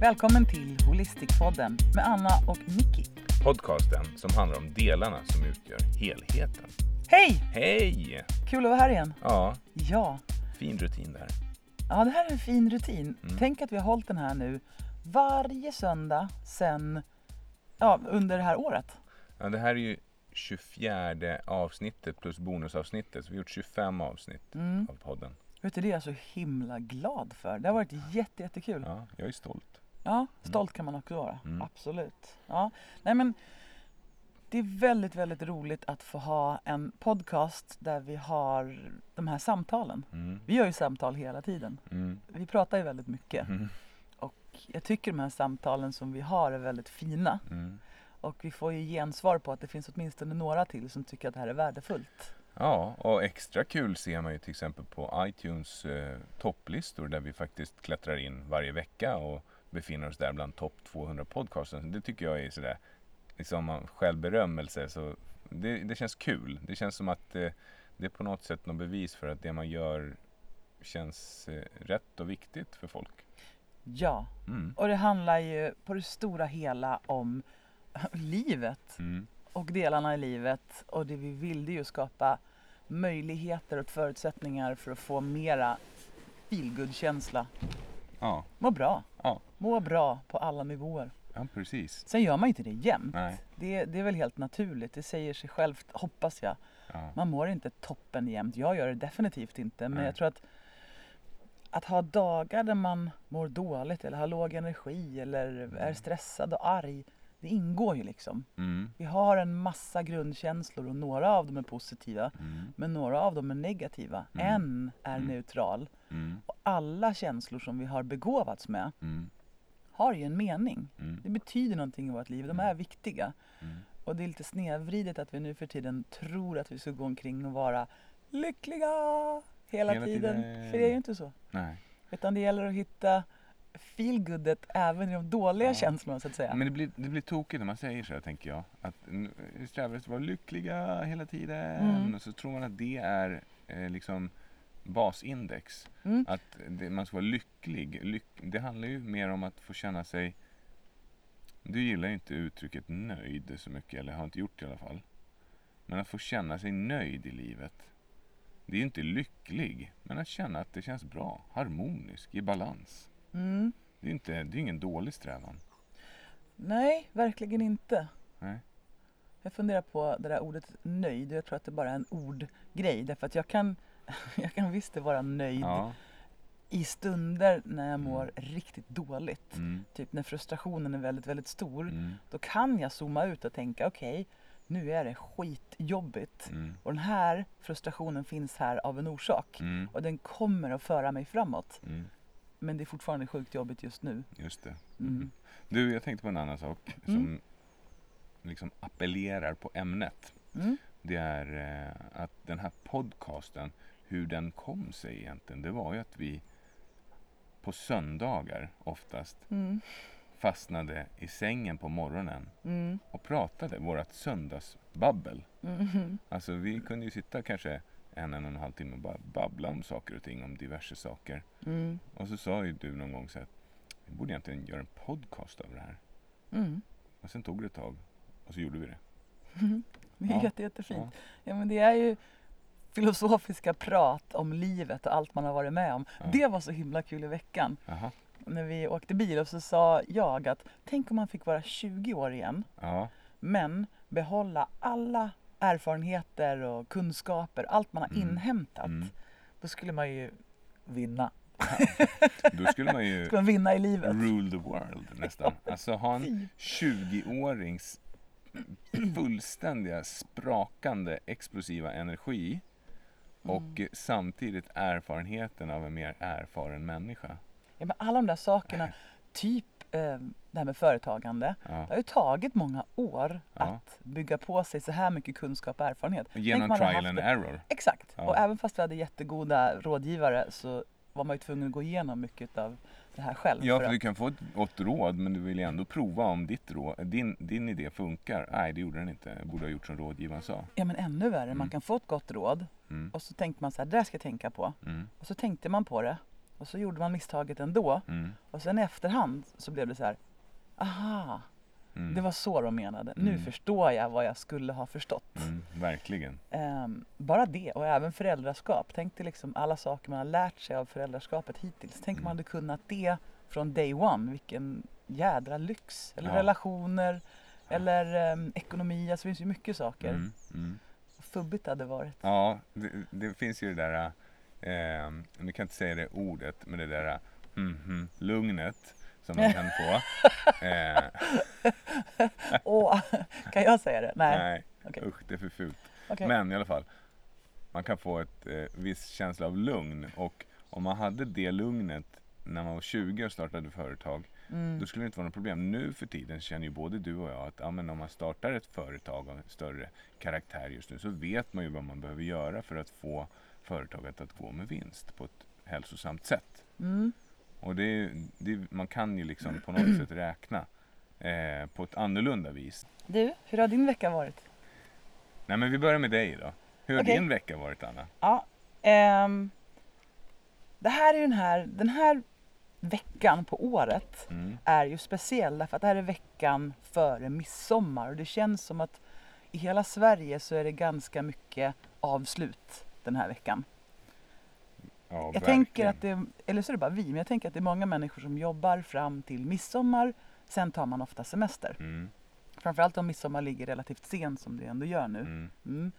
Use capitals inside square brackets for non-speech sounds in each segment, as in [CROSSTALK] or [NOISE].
Välkommen till Holistikpodden med Anna och Nicky. Podcasten som handlar om delarna som utgör helheten. Hej! Hej! Kul att vara här igen. Ja, Ja, fin rutin där. ja det här är en fin rutin. Tänk att vi har hållit den här nu varje söndag sen, ja, under det här året. Ja, det här är ju 24 avsnittet plus bonusavsnittet. Så vi har gjort 25 avsnitt Mm. av podden. Vet du, det är jag så himla glad för. Det har varit jätte, jättekul. Ja, jag är stolt. Ja, stolt kan man också vara. Mm. Absolut. Ja. Nej, men det är väldigt, väldigt roligt att få ha en podcast där vi har de här samtalen. Mm. Vi gör ju samtal hela tiden. Mm. Vi pratar ju väldigt mycket. Mm. Och jag tycker de här samtalen som vi har är väldigt fina. Mm. Och vi får ju gensvar på att det finns åtminstone några till som tycker att det här är värdefullt. Ja, och extra kul ser man ju till exempel på iTunes eh, topplistor där vi faktiskt klättrar in varje vecka och befinner oss där bland topp 200 podcasten. Det tycker jag är sådär, liksom självberömmelse. Så det, det känns kul. Det känns som att eh, det är på något sätt något bevis för att det man gör känns eh, rätt och viktigt för folk. Ja, Mm. och det handlar ju på det stora hela om [LAUGHS] livet Mm. och delarna i livet. Och det vi vill är ju skapa möjligheter och förutsättningar för att få mera feelgood-känsla. Ja, Må bra. ja, Må bra på alla nivåer. ja, precis. Sen gör man inte det jämt. Nej. Det, det är väl helt naturligt. Det säger sig självt, hoppas jag. Ja. Man mår inte toppen jämt. Jag gör det definitivt inte. Men Nej. jag tror att att ha dagar där man mår dåligt eller har låg energi eller är stressad och arg. Det ingår ju liksom. Mm. Vi har en massa grundkänslor och några av dem är positiva. Mm. Men några av dem är negativa. Mm. En är Mm. neutral. Mm. Och alla känslor som vi har begåvats med Mm. har ju en mening. Det betyder någonting i vårt liv. De är viktiga. Och det är lite snedvridet att vi nu för tiden tror att vi ska gå omkring och vara lyckliga hela, Hela tiden. tiden. För det är ju inte så. Nej. Utan det gäller att hitta feelgoodet även i de dåliga Ja. känslorna så att säga. Men det blir, det blir tokigt när man säger så tänker jag. Att vi strävar efter att vara lyckliga hela tiden. Mm. Och så tror man att det är eh, liksom basindex. Mm. Att det, man ska vara lycklig. Lyck, det handlar ju mer om att få känna sig... Du gillar ju inte uttrycket nöjd så mycket, eller har inte gjort det i alla fall. Men att få känna sig nöjd i livet. Det är ju inte lycklig, men att känna att det känns bra, harmonisk, i balans. Mm. Det är ju inte, det är ingen dålig strävan. Nej, verkligen inte. Nej. Jag funderar på det där ordet nöjd. Jag tror att det bara är en ordgrej. Därför att jag kan, [LAUGHS] jag kan visst vara nöjd Ja. i stunder när jag mår riktigt dåligt. Mm. Typ när frustrationen är väldigt, väldigt stor. Mm. Då kan jag zooma ut och tänka okej, nu är det skitjobbigt. Mm. Och den här frustrationen finns här av en orsak. Mm. Och den kommer att föra mig framåt. Men det är fortfarande sjukt jobbigt just nu. Just det. Mm. Du, jag tänkte på en annan sak som Mm. liksom appellerar på ämnet. Mm. Det är eh, att den här podcasten, hur den kom sig egentligen, det var ju att vi på söndagar oftast Mm. fastnade i sängen på morgonen Mm. och pratade vårat söndagsbabbel. Mm. Alltså vi kunde ju sitta kanske en, en och en halv timme och bara babbla om saker och ting, om diverse saker. Mm. Och så sa ju du någon gång så att vi borde egentligen göra en podcast av det här. Mm. Och sen tog det ett tag och så gjorde vi det. [LAUGHS] Det är Ja. jätte, jättefint. Ja, men det är ju filosofiska prat om livet och allt man har varit med om. Ja. Det var så himla kul i veckan. Jaha. När vi åkte bil och så sa jag att tänk om man fick vara 20 år igen Ja. men behålla alla erfarenheter och kunskaper, allt man har Mm. inhämtat. Mm. Då skulle man ju vinna. Då skulle man ju [LAUGHS] Skulle man vinna i livet. rule the world nästan. Alltså ha en 20-årings fullständiga sprakande explosiva energi och samtidigt erfarenheten av en mer erfaren människa. Ja, men alla de där sakerna, typ det här med företagande. Ja. Det har ju tagit många år Ja. att bygga på sig så här mycket kunskap och erfarenhet. Genom man trial and det- error. Exakt. Ja. Och även fast vi hade jättegoda rådgivare så var man ju tvungen att gå igenom mycket av det här själv. Ja, för för du att- kan få ett gott råd men du vill ju ändå prova om ditt råd, din, din idé funkar. Nej, det gjorde den inte. Jag borde ha gjort som rådgivaren sa. Ja men ännu värre, man Mm. kan få ett gott råd Mm. och så tänkte man så här, det där ska jag tänka på. Mm. Och så tänkte man på det Och så gjorde man misstaget ändå. Mm. Och sen i efterhand så blev det så här. Aha, Mm. det var så de menade. Nu Mm. förstår jag vad jag skulle ha förstått. Mm, verkligen. Ehm, bara det och även föräldraskap. Tänk dig liksom alla saker man har lärt sig av föräldraskapet hittills. Tänk om man Mm. hade kunnat det från day one. Vilken jädra lyx. Eller Ja. relationer. Eller ehm, ekonomi. Alltså det finns ju mycket saker. Mm. Mm. Fubbigt hade varit. Ja, det, det finns ju det där, eh, nu kan jag inte säga det ordet, men det där mm, mm, lugnet som man kan få. [LAUGHS] Eh, Åh, kan jag säga det? Nej. nej, Okej. usch det är för fult. Okej. Men i alla fall, man kan få ett eh, viss känsla av lugn och om man hade det lugnet när man var 20 och startade företag, Mm. då skulle det inte vara något problem. Nu för tiden känner ju både du och jag att ja, men om man startar ett företag av större karaktär just nu så vet man ju vad man behöver göra för att få företaget att gå med vinst på ett hälsosamt sätt. Mm. Och det, är- det, man kan ju liksom på något sätt räkna eh, på ett annorlunda vis. Du, hur har din vecka varit? Nej men vi börjar med dig då. Hur har Okej. din vecka varit Anna? Ja, ehm, det här är ju den här, den här veckan på året Mm. är ju speciell därför att det här är veckan före midsommar och det känns som att i hela Sverige så är det ganska mycket avslut den här veckan. Ja, Jag verkligen. tänker att det, eller så är det bara vi, men jag tänker att det är många människor som jobbar fram till midsommar, sen tar man ofta semester. Mm, Framförallt om midsommar ligger relativt sent som det ändå gör nu. mm, Mm.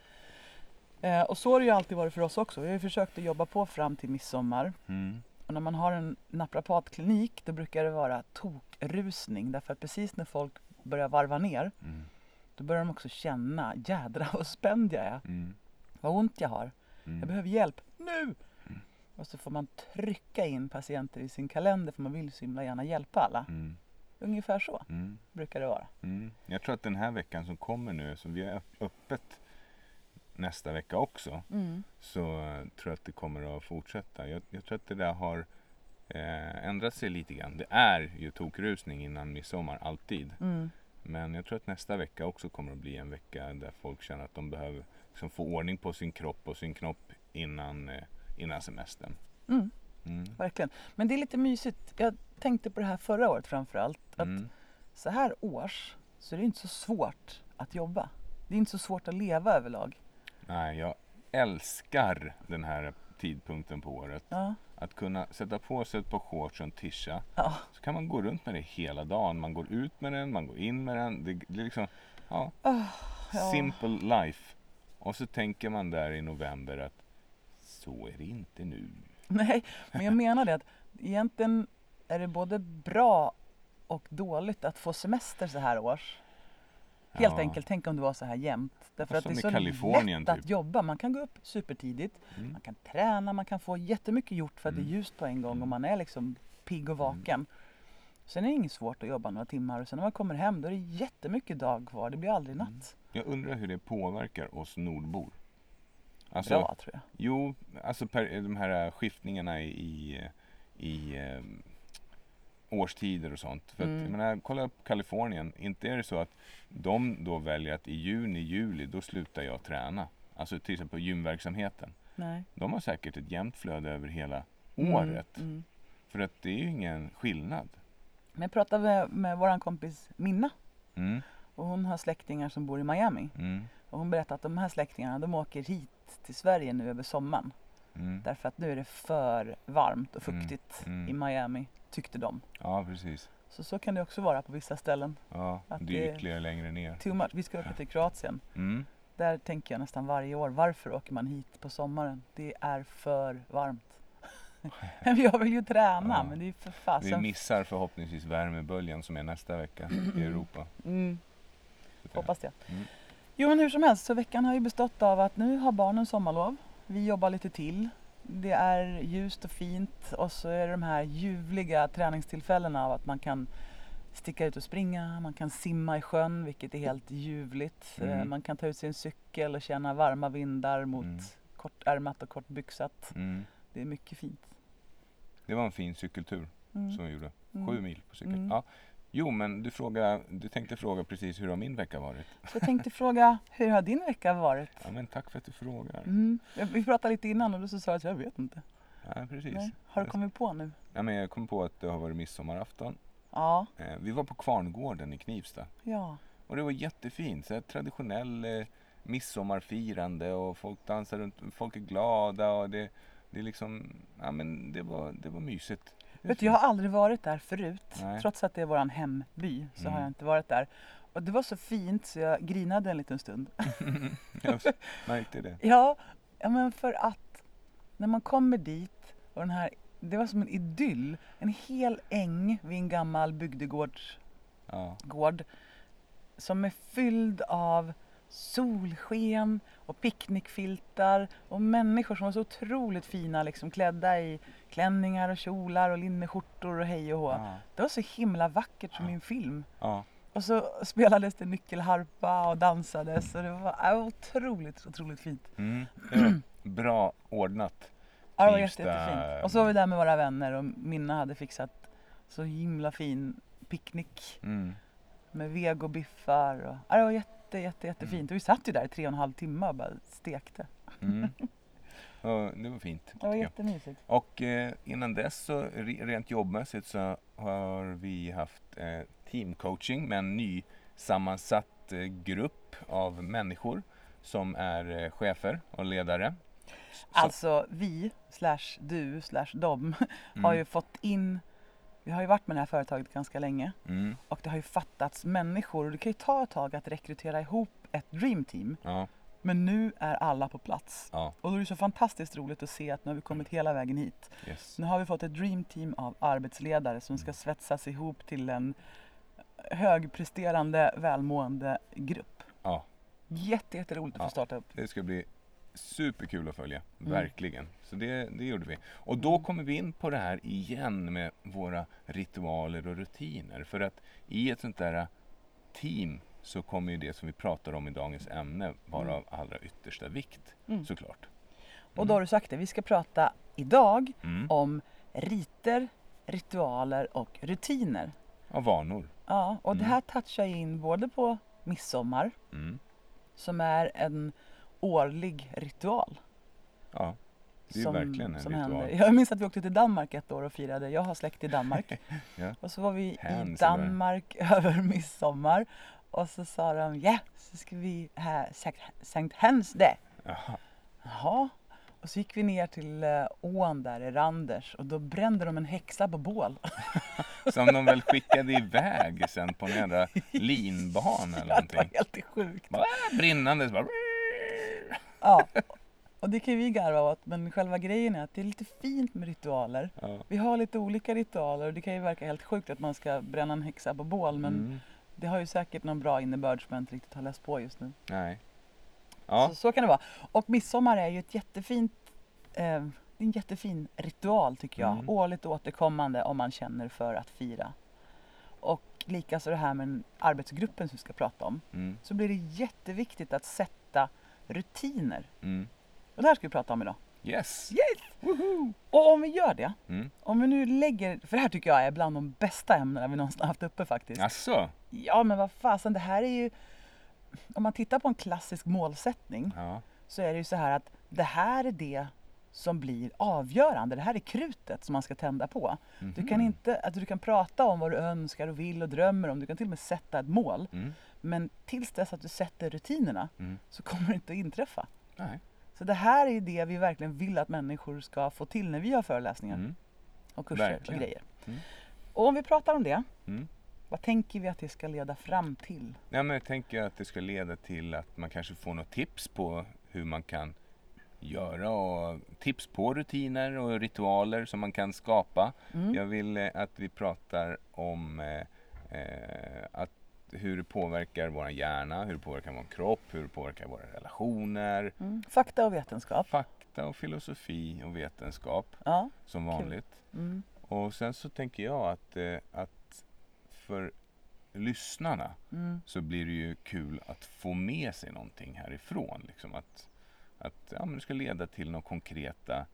Eh, och så har det ju alltid varit för oss också. Vi har ju försökt att jobba på fram till midsommar. mm, Och när man har en naprapatklinik då brukar det vara tokrusning. Därför att precis när folk börjar varva ner mm, då börjar de också känna jädra vad spänd jag är. mm, Vad ont jag har. Mm. Jag behöver hjälp nu! Och så får man trycka in patienter i sin kalender för man vill så himla gärna hjälpa alla. Mm, Ungefär så mm, brukar det vara. mm. Jag tror att den här veckan som kommer nu, som vi har öppet nästa vecka också, Mm. så tror jag att det kommer att fortsätta. Jag, jag tror att det där har eh, ändrat sig lite grann. Det är ju tokrusning innan midsommar, alltid. Mm. Men jag tror att nästa vecka också kommer att bli en vecka där folk känner att de behöver liksom få ordning på sin kropp och sin knopp innan, eh, innan semestern. Mm. Mm. Verkligen. Men det är lite mysigt. Jag tänkte på det här förra året framför allt. Att Mm. så här års så är det inte så svårt att jobba. Det är inte så svårt att leva överlag. Nej, jag älskar den här tidpunkten på året. Ja. Att kunna sätta på sig ett par shorts och en tisha. Ja. Så kan man gå runt med det hela dagen. Man går ut med den, man går in med den. Det, det är liksom, ja, Ah, ja. simple life. Och så tänker man där i november att så är det inte nu. Nej, men jag menar det att egentligen är det både bra och dåligt att få semester så här års. Helt Ja. enkelt, tänk om det var så här jämt. Därför att det är så Kalifornien, lätt att typ. jobba. Man kan gå upp supertidigt, Mm. man kan träna, man kan få jättemycket gjort för att det Mm. är ljust på en gång Mm. och man är liksom pigg och vaken. Sen är det inget svårt att jobba några timmar och sen när man kommer hem då är det jättemycket dag kvar. Det blir aldrig Mm. natt. Jag undrar hur det påverkar oss nordbor. Alltså, Bra tror jag. Jo, alltså per, de här skiftningarna i, i, eh, årstider och sånt. För att, Mm. jag menar, kolla upp Kalifornien. Inte är det så att de då väljer att i juni, juli, då slutar jag träna. Alltså till exempel gymverksamheten. Nej. De har säkert ett jämnt flöde över hela Mm, året. Mm. För att det är ju ingen skillnad. Men jag pratade med, med vår kompis Minna Mm, och hon har släktingar som bor i Miami. mm, Och hon berättade att de här släktingarna de åker hit till Sverige nu över sommaren. mm. Därför att nu är det för varmt och Mm, fuktigt mm. i Miami, tyckte de. Ja, precis. Så så kan det också vara på vissa ställen. Ja, Att det är ytterligare längre ner. Too much. Vi ska åka till Kroatien. Mm. Där tänker jag nästan varje år, varför åker man hit på sommaren? Det är för varmt. [LAUGHS] Jag vill ju träna, Ja. men det är för Vi fasen... missar förhoppningsvis värmeböljan som är nästa vecka i [CLEARS THROAT] Europa. Mm, hoppas det. Mm. Jo men hur som helst, så veckan har ju bestått av att nu har barnen sommarlov. Vi jobbar lite till. Det är ljust och fint och så är det de här ljuvliga träningstillfällena av att man kan sticka ut och springa, man kan simma i sjön vilket är helt ljuvligt. Mm. Eh, Man kan ta ut sin cykel och känna varma vindar mot Mm. kortärmat och kortbyxat. Mm. Det är mycket fint. Det var en fin cykeltur Mm. som vi gjorde. Mm. Sju mil på cykel. Mm. Ja. Jo, men du, fråga, du tänkte fråga precis hur har min vecka varit? Så jag tänkte fråga, hur har din vecka varit? Ja, men tack för att du frågar. Mm. Vi pratade lite innan och du så sa att jag vet inte. Ja, precis. Nej. Har du kommit på nu? Ja, men jag kom på att det har varit midsommarafton. Ja. Eh, vi var på Kvarngården i Knivsta. Ja. Och det var jättefint. Så traditionell eh, midsommarfirande och folk dansar runt. Folk är glada och det, det liksom, ja men det var, det var mysigt. Vet du, jag har aldrig varit där förut. Nej. Trots att det är våran hemby så Mm. har jag inte varit där. Och det var så fint så jag grinade en liten stund. [LAUGHS] Jag märkte det. Ja, ja men för att när man kommer dit och den här, det var som en idyll. En hel äng vid en gammal bygdegård Ja, gård, som är fylld av solsken och picknickfiltar och människor som var så otroligt fina liksom klädda i klänningar och kjolar och linneskjortor och hej och hå. ja, Det var så himla vackert som Ja. i en film. ja. Och så spelades det nyckelharpa och dansades och det var, var otroligt, otroligt fint. Mm. [CLEARS THROAT] Bra ordnat. Ja, det var jätte, jättefint. Och så var vi där med våra vänner och Minna hade fixat så himla fin picknick Mm. med vegobiffar. Och, ja, det var jätte, jätte, jättefint. Mm. Och vi satt ju där i tre och en halv timme och bara stekte. Mm. [LAUGHS] Och det var fint. Det var jättemysigt. Och eh, innan dess så re- rent jobbmässigt så har vi haft eh, teamcoaching med en ny sammansatt eh, grupp av människor som är eh, chefer och ledare. Så- Alltså vi, slash du, slash dem, [LAUGHS] har ju fått in vi har ju varit med det här företaget ganska länge mm, och det har ju fattats människor och det kan ju ta ett tag att rekrytera ihop ett dreamteam. ja, Men nu är alla på plats. ja, Och då är det så fantastiskt roligt att se att nu har vi kommit hela vägen hit. yes. Nu har vi fått ett dreamteam av arbetsledare som ska svetsas ihop till en högpresterande, välmående grupp. Ja. Jätte, jätteroligt att Ja. få starta upp. Det ska bli superkul att följa, Mm. verkligen. Så det, det gjorde vi. Och då kommer vi in på det här igen med våra ritualer och rutiner. För att i ett sånt där team så kommer ju det som vi pratar om i dagens ämne vara Mm. av allra yttersta vikt, Mm. såklart. Och då har du sagt det, vi ska prata idag Mm. om riter, ritualer och rutiner. Av vanor. Ja, och det Mm. här touchar in både på midsommar Mm. som är en årlig ritual. Ja, det är ju verkligen en som ritual. händer. Jag minns att vi åkte till Danmark ett år och firade. Jag har släkt i Danmark. [LAUGHS] Ja. Och så var vi i Hands eller? Danmark [LAUGHS] över midsommar. Och så sa de, ja, så ska vi ha Sankt Hans Day. Jaha. Jaha. Och så gick vi ner till eh, ån där i Randers och då brände de en häxa på bål. [LAUGHS] Som de väl skickade iväg sen på en jävla linbana eller Ja, det var någonting. helt sjukt. Bara brinnande så bara... Ja. Och det kan ju vi garva åt, men själva grejen är att det är lite fint med ritualer. Ja. Vi har lite olika ritualer och det kan ju verka helt sjukt att man ska bränna en häxa på bål men Mm. det har ju säkert någon bra innebörd som jag inte riktigt har läst på just nu. Nej. Ja. Så, så kan det vara. Och midsommar är ju ett jättefint, eh, det är en jättefin ritual tycker jag. Mm. Årligt återkommande om man känner för att fira. Och likaså det här med arbetsgruppen som vi ska prata om. Mm. Så blir det jätteviktigt att sätta rutiner. Mm. Och det här ska vi prata om idag. Yes! Yes! Och om vi gör det, Mm. om vi nu lägger, för det här tycker jag är bland de bästa ämnena vi någonsin haft uppe faktiskt. Asså? Ja men vad fasen, det här är ju, om man tittar på en klassisk målsättning Ja. så är det ju så här att det här är det som blir avgörande. Det här är krutet som man ska tända på. Du kan Mhm. inte, att du kan prata om vad du önskar och vill och drömmer om. Du kan till och med sätta ett mål. Mm. Men tills dess att du sätter rutinerna Mm. så kommer det inte att inträffa. Nej. Så det här är det vi verkligen vill att människor ska få till när vi har föreläsningar Mm. och kurser verkligen. och grejer. Mm. Och om vi pratar om det, Mm. vad tänker vi att det ska leda fram till? Ja, men jag tänker att det ska leda till att man kanske får något tips på hur man kan göra och tips på rutiner och ritualer som man kan skapa. Mm. Jag vill eh, att vi pratar om eh, eh, att hur det påverkar vår hjärna, hur det påverkar vår kropp, hur det påverkar våra relationer. Mm. Fakta och vetenskap. Fakta och filosofi och vetenskap Ja. som vanligt. Mm. Och sen så tänker jag att, eh, att för lyssnarna Mm. så blir det ju kul att få med sig någonting härifrån. Liksom att, att ja, men det ska leda till några konkreta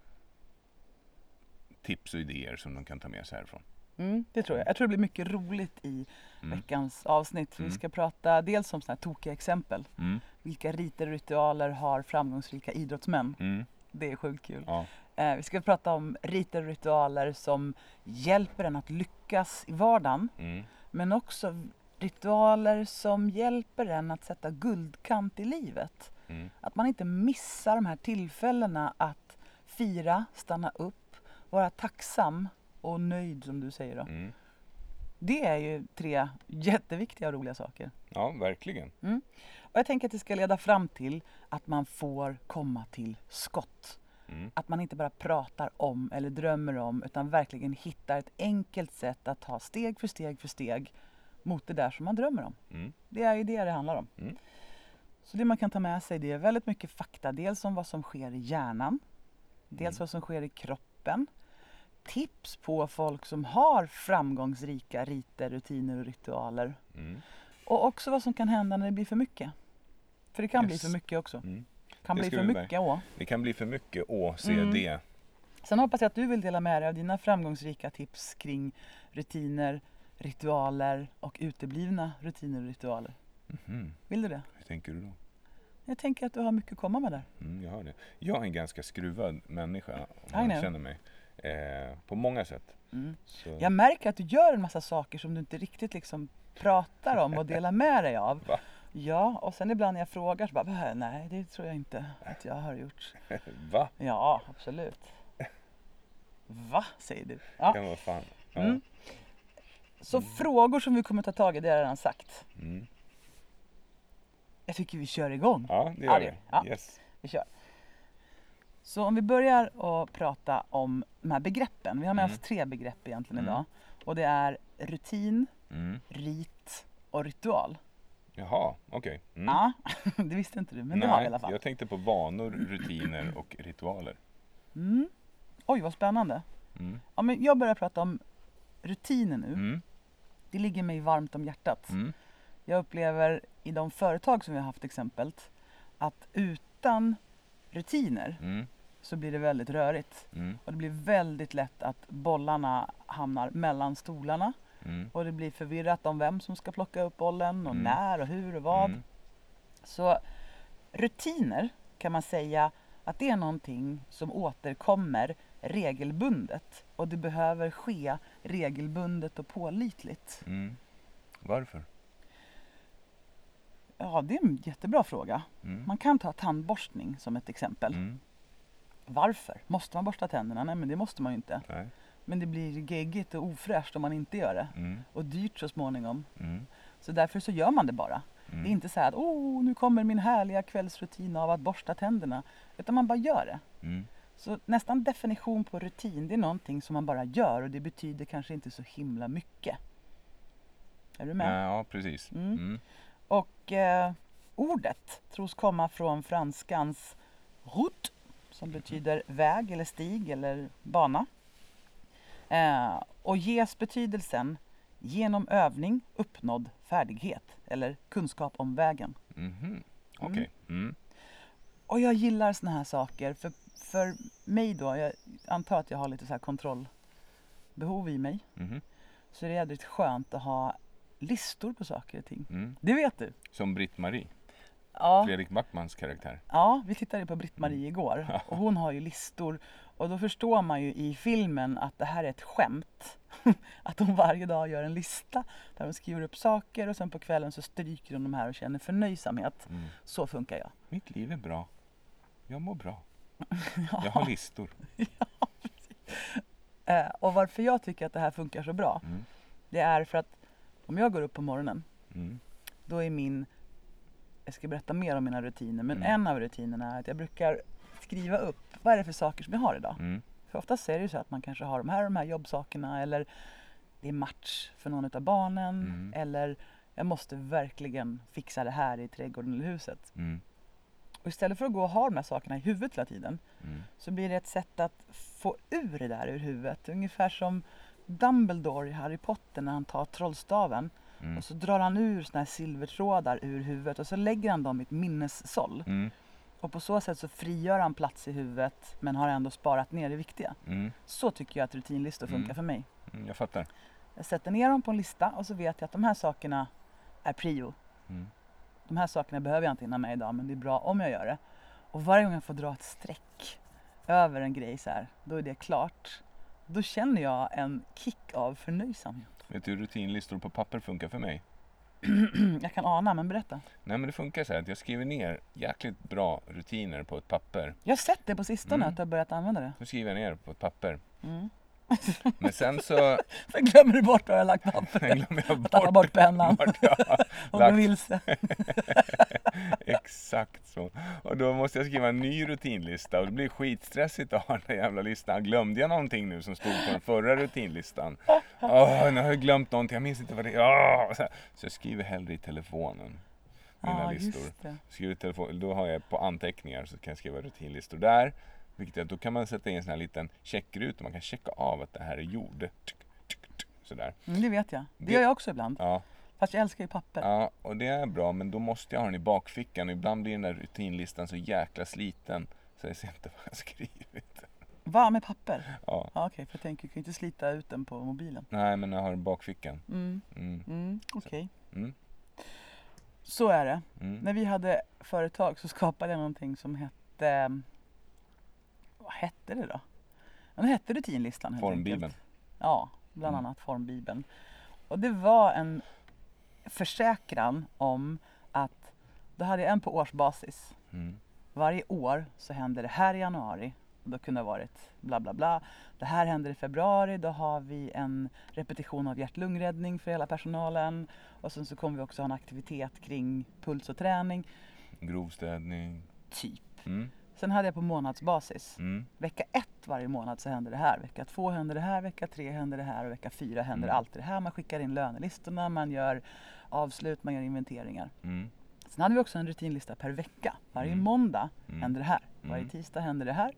tips och idéer som de kan ta med sig härifrån. Mm, det tror jag. Jag tror det blir mycket roligt i Mm. veckans avsnitt. För Mm. Vi ska prata dels om sådana här tokiga exempel. Mm. Vilka riter och ritualer har framgångsrika idrottsmän? Mm. Det är sjukt kul. Ja. Eh, vi ska prata om riter och ritualer som hjälper en att lyckas i vardagen. Men också ritualer som hjälper en att sätta guldkant i livet. Mm. Att man inte missar de här tillfällena att fira, stanna upp, vara tacksam och nöjd som du säger. Då. Mm. Det är ju tre jätteviktiga och roliga saker. Ja, verkligen. Och jag tänker att det ska leda fram till att man får komma till skott. Mm. Att man inte bara pratar om eller drömmer om utan verkligen hittar ett enkelt sätt att ta steg för steg för steg mot det där som man drömmer om. Mm. Det är ju det det handlar om. Mm. Så det man kan ta med sig det är väldigt mycket fakta. Dels om vad som sker i hjärnan. Dels Mm. vad som sker i kroppen. Tips på folk som har framgångsrika riter, rutiner och ritualer. Mm. Och också vad som kan hända när det blir för mycket. För det kan bli Yes. för mycket också. Mm. kan Det bli för mycket å. Det kan bli för mycket ÅCD. Mm. Sen hoppas jag att du vill dela med dig av dina framgångsrika tips kring rutiner, ritualer och uteblivna rutiner och ritualer. Mhm. Vill du det? Hur tänker du då? Jag tänker att du har mycket att komma med där. Mm, jag har det. Jag är en ganska skruvad människa om I man känner mig. Eh, på många sätt. Mm. Jag märker att du gör en massa saker som du inte riktigt liksom pratar om och delar med dig av. [LAUGHS] Va? Ja, och sen ibland när jag frågar så bara, "Äh, nej det tror jag inte att jag har gjort. [LAUGHS] Va? Ja, absolut. Va, säger du. Ja. Kan vara fan. Ja. Mm. Så frågor som vi kommer ta tag i, det har jag redan sagt. Mm. Jag tycker vi kör igång. ja, det Ja, gör det vi. Ja. Yes. Vi kör. Så om vi börjar att prata om de här begreppen. Vi har med Mm. oss tre begrepp egentligen Mm. idag. Och det är rutin, Mm. rit och ritual. Jaha, okej. Mm. Ja, [LAUGHS] det visste inte du, men det har vi i alla fall. jag tänkte på vanor, rutiner och ritualer. Mm. Oj, vad spännande. Mm. Ja, men jag börjar prata om rutiner nu. Mm. Det ligger mig varmt om hjärtat. Jag upplever i de företag som vi har haft exemplet att utan rutiner Mm. så blir det väldigt rörigt. Mm. Och det blir väldigt lätt att bollarna hamnar mellan stolarna. Mm. Och det blir förvirrat om vem som ska plocka upp bollen och Mm. när och hur och vad. Mm. Så rutiner kan man säga att det är någonting som återkommer regelbundet. Och det behöver ske regelbundet och pålitligt. Mm. Varför? Ja, det är en jättebra fråga. Mm. Man kan ta tandborstning som ett exempel. Mm. Varför? Måste man borsta tänderna? Nej, men det måste man ju inte. Nej. Men det blir geggigt och ofräscht om man inte gör det. Mm. Och dyrt så småningom. Mm. Så därför så gör man det bara. Mm. Det är inte så här att oh, nu kommer min härliga kvällsrutin av att borsta tänderna. Utan man bara gör det. Mm. Så nästan definition på rutin, det är någonting som man bara gör och det betyder kanske inte så himla mycket. Är du med? Ja, ja, precis. Mm. Mm. Och eh, ordet tros komma från franskans route som betyder väg eller stig eller bana. Eh, och ges betydelsen genom övning uppnådd färdighet eller kunskap om vägen. Mhm. Okej. Mm. Och jag gillar såna här saker för, för mig då, jag antar att jag har lite så här kontrollbehov i mig, Mhm. så är det jädrigt skönt att ha listor på saker och ting. Mm. Det vet du? Som Britt-Marie, Ja. Fredrik Backmans karaktär. Ja, vi tittade på Britt-Marie igår och hon har ju listor och då förstår man ju i filmen att det här är ett skämt. [LAUGHS] Att hon varje dag gör en lista där hon skriver upp saker och sen på kvällen så stryker hon de här och känner förnöjsamhet. Mm. Så funkar jag. Mitt liv är bra. Jag mår bra. [LAUGHS] Jag har listor. [LAUGHS] Eh, och varför jag tycker att det här funkar så bra, Mm. det är för att om jag går upp på morgonen, Mm. då är min, jag ska berätta mer om mina rutiner, men Mm. en av rutinerna är att jag brukar skriva upp vad är det för saker som jag har idag. Mm. För oftast är det ju så att man kanske har de här och de här jobbsakerna eller det är match för någon av barnen Mm. eller jag måste verkligen fixa det här i trädgården eller huset. Mm. Och istället för att gå och ha de här sakerna i huvudet hela tiden Mm. så blir det ett sätt att få ur det där ur huvudet. Ungefär som Dumbledore i Harry Potter när han tar trollstaven Mm. och så drar han ur såna här silvertrådar ur huvudet och så lägger han dem i ett minnessåll. Mm. Och på så sätt så frigör han plats i huvudet men har ändå sparat ner det viktiga. Mm. Så tycker jag att rutinlistor funkar Mm. för mig. Mm. Jag fattar. Jag sätter ner dem på en lista och så vet jag att de här sakerna är prio. Mm. De här sakerna behöver jag inte hinna med idag men det är bra om jag gör det. Och varje gång jag får dra ett streck över en grej så här, då är det klart. Då känner jag en kick av förnöjsamhet. Vet du hur rutinlistor på papper funkar för mig? [CLEARS THROAT] Jag kan ana, men berätta. Nej men det funkar så här att jag skriver ner jäkligt bra rutiner på ett papper. Jag har sett det på sistone Mm. att du har börjat använda det. Så skriver jag ner på ett papper. Mm. Men sen så [LAUGHS] Sen glömmer du bort var jag har lagt pappret. glömmer jag bort, Tappar bort pennan vart jag har och lagt går vilse. [LAUGHS] Exakt så. Och då måste jag skriva en ny rutinlista och det blir skitstressigt att ha den där jävla listan. Glömde jag någonting nu som stod på den förra rutinlistan? Åh, nu har jag glömt någonting, jag minns inte vad det är. Åh, Så, så jag skriver hellre i telefonen. Mina Ja, listor. Skriver telefon, då har jag på anteckningar så kan jag skriva rutinlistor där. Vilket är, då kan man sätta in en sån här liten checkruta, man kan checka av att det här är gjort. Sådär. Mm, det vet jag. Det, Det- gör jag också ibland. Ja, Fast jag älskar ju papper. Ja, och det är bra, men då måste jag ha den i bakfickan. Och ibland blir den där rutinlistan så jäkla sliten så jag ser inte vad jag skrivit. Va, med papper? Ja, Ja, Okej, för jag tänker, jag kan inte slita ut den på mobilen. nej, men jag har den i bakfickan. Mm, Mm, mm, okej. mm, Så är det. mm. När vi hade företag så skapade jag någonting som hette... Vad hette det då? Det hette rutinlistan helt Formbibeln. enkelt. Ja, bland Mm. annat formbibeln. Och det var en försäkran om att då hade jag en på årsbasis. Mm, Varje år så hände det här i januari. Och då kunde det ha varit bla bla bla. Det här händer i februari. Då har vi en repetition av hjärt-lungräddning för hela personalen. Och sen så kommer vi också ha en aktivitet kring puls och träning. Grovstädning. Typ. Mm, Sen hade jag på månadsbasis. mm, Vecka ett varje månad så händer det här. Vecka två händer det här. Vecka tre händer det här. Och vecka fyra händer Mm. alltid det här. Man skickar in lönelistorna. Man gör avslut. Man gör inventeringar. mm, Sen hade vi också en rutinlista per vecka. Varje Mm. måndag Mm. händer det här. Varje Mm. tisdag händer det här.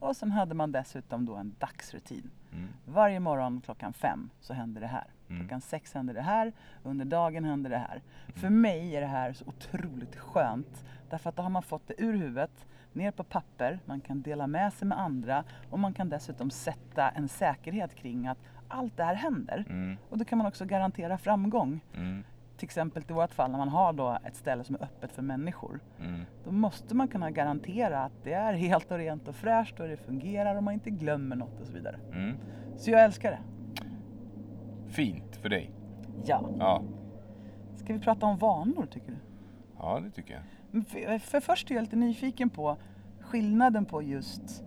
Och sen hade man dessutom då en dagsrutin. mm, Varje morgon klockan fem så händer det här. Mm. Klockan sex händer det här. Under dagen händer det här. För mig är det här så otroligt skönt. Därför att då har man fått det ur huvudet, ner på papper, man kan dela med sig med andra och man kan dessutom sätta en säkerhet kring att allt det här händer. mm, Och då kan man också garantera framgång. mm, Till exempel i vårt fall när man har då ett ställe som är öppet för människor. mm. Då måste man kunna garantera att det är helt och rent och fräscht och det fungerar och man inte glömmer något och så vidare. mm. Så jag älskar det. Fint för dig. Ja. Ja. Ska vi prata om vanor tycker du? ja, det tycker jag. För, för först är jag lite nyfiken på skillnaden på just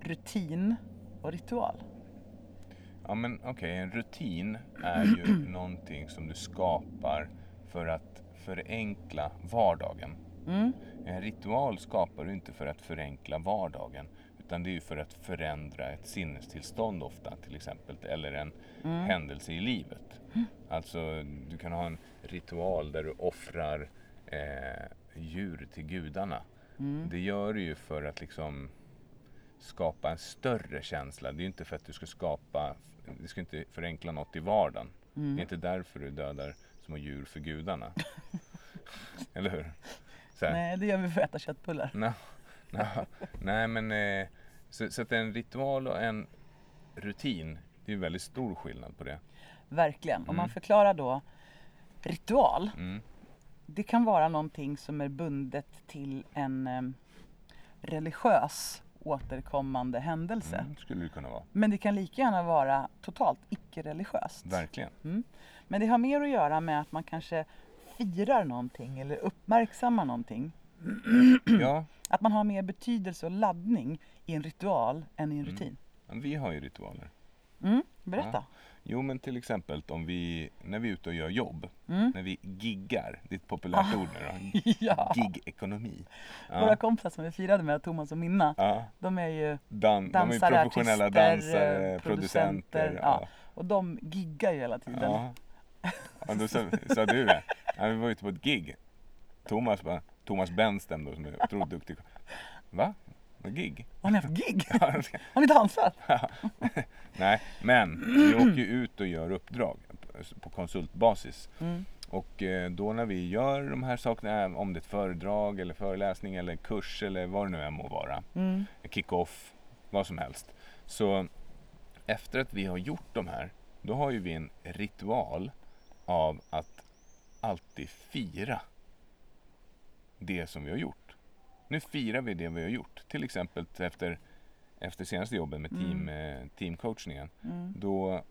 rutin och ritual. Ja men okej, en rutin är ju [CLEARS THROAT] någonting som du skapar för att förenkla vardagen. Mm. En ritual skapar du inte för att förenkla vardagen utan det är ju för att förändra ett sinnestillstånd ofta till exempel eller en händelse i livet. [CLEARS THROAT] Alltså du kan ha en ritual där du offrar eh, djur till gudarna. Det gör du ju för att liksom skapa en större känsla. Det är ju inte för att du ska skapa, du ska inte förenkla något i vardagen. Det är inte därför du dödar små djur för gudarna. [LAUGHS] Eller hur? Nej, det gör vi för att äta köttbullar. Nå, nå, nej men eh, så, så att en ritual och en rutin, det är väldigt stor skillnad på det. Verkligen. Om man Mm. förklarar då ritual. Mm. Det kan vara någonting som är bundet till en em, religiös återkommande händelse. Mm, skulle det kunna vara. Men det kan lika gärna vara totalt icke-religiöst. Verkligen. Men det har mer att göra med att man kanske firar någonting eller uppmärksammar någonting. Ja, Att man har mer betydelse och laddning i en ritual än i en Mm. rutin. men vi har ju ritualer. Mm, berätta. Jo men till exempel om vi, när vi är ute och gör jobb, Mm. när vi giggar, det är ett populärt ord nu då. [LAUGHS] Ja. Gig-ekonomi. Våra Ja. kompisar som vi firade med, Thomas och Minna, Ja. de är ju Dan, de är dansare, professionella artister, dansare, eh, producenter. Ja. och de giggar ju hela tiden. Ja. ja då sa, sa du det. Ja, vi var ute på ett gig. Thomas bara, Thomas Benstem då som är otroligt duktig. Va? Gig? Har ni haft gig? Har ni dansat? [LAUGHS] Nej, men vi åker ju ut och gör uppdrag på konsultbasis. Mm. Och eh, då när vi gör de här sakerna, om det är ett föredrag eller föreläsning eller kurs eller vad det nu än må vara, Mm. kick-off, vad som helst. Så efter att vi har gjort de här, då har ju vi en ritual av att alltid fira det som vi har gjort. Nu firar vi det vi har gjort. Till exempel efter, efter senaste jobbet med team, eh, teamcoachningen. Mm. Då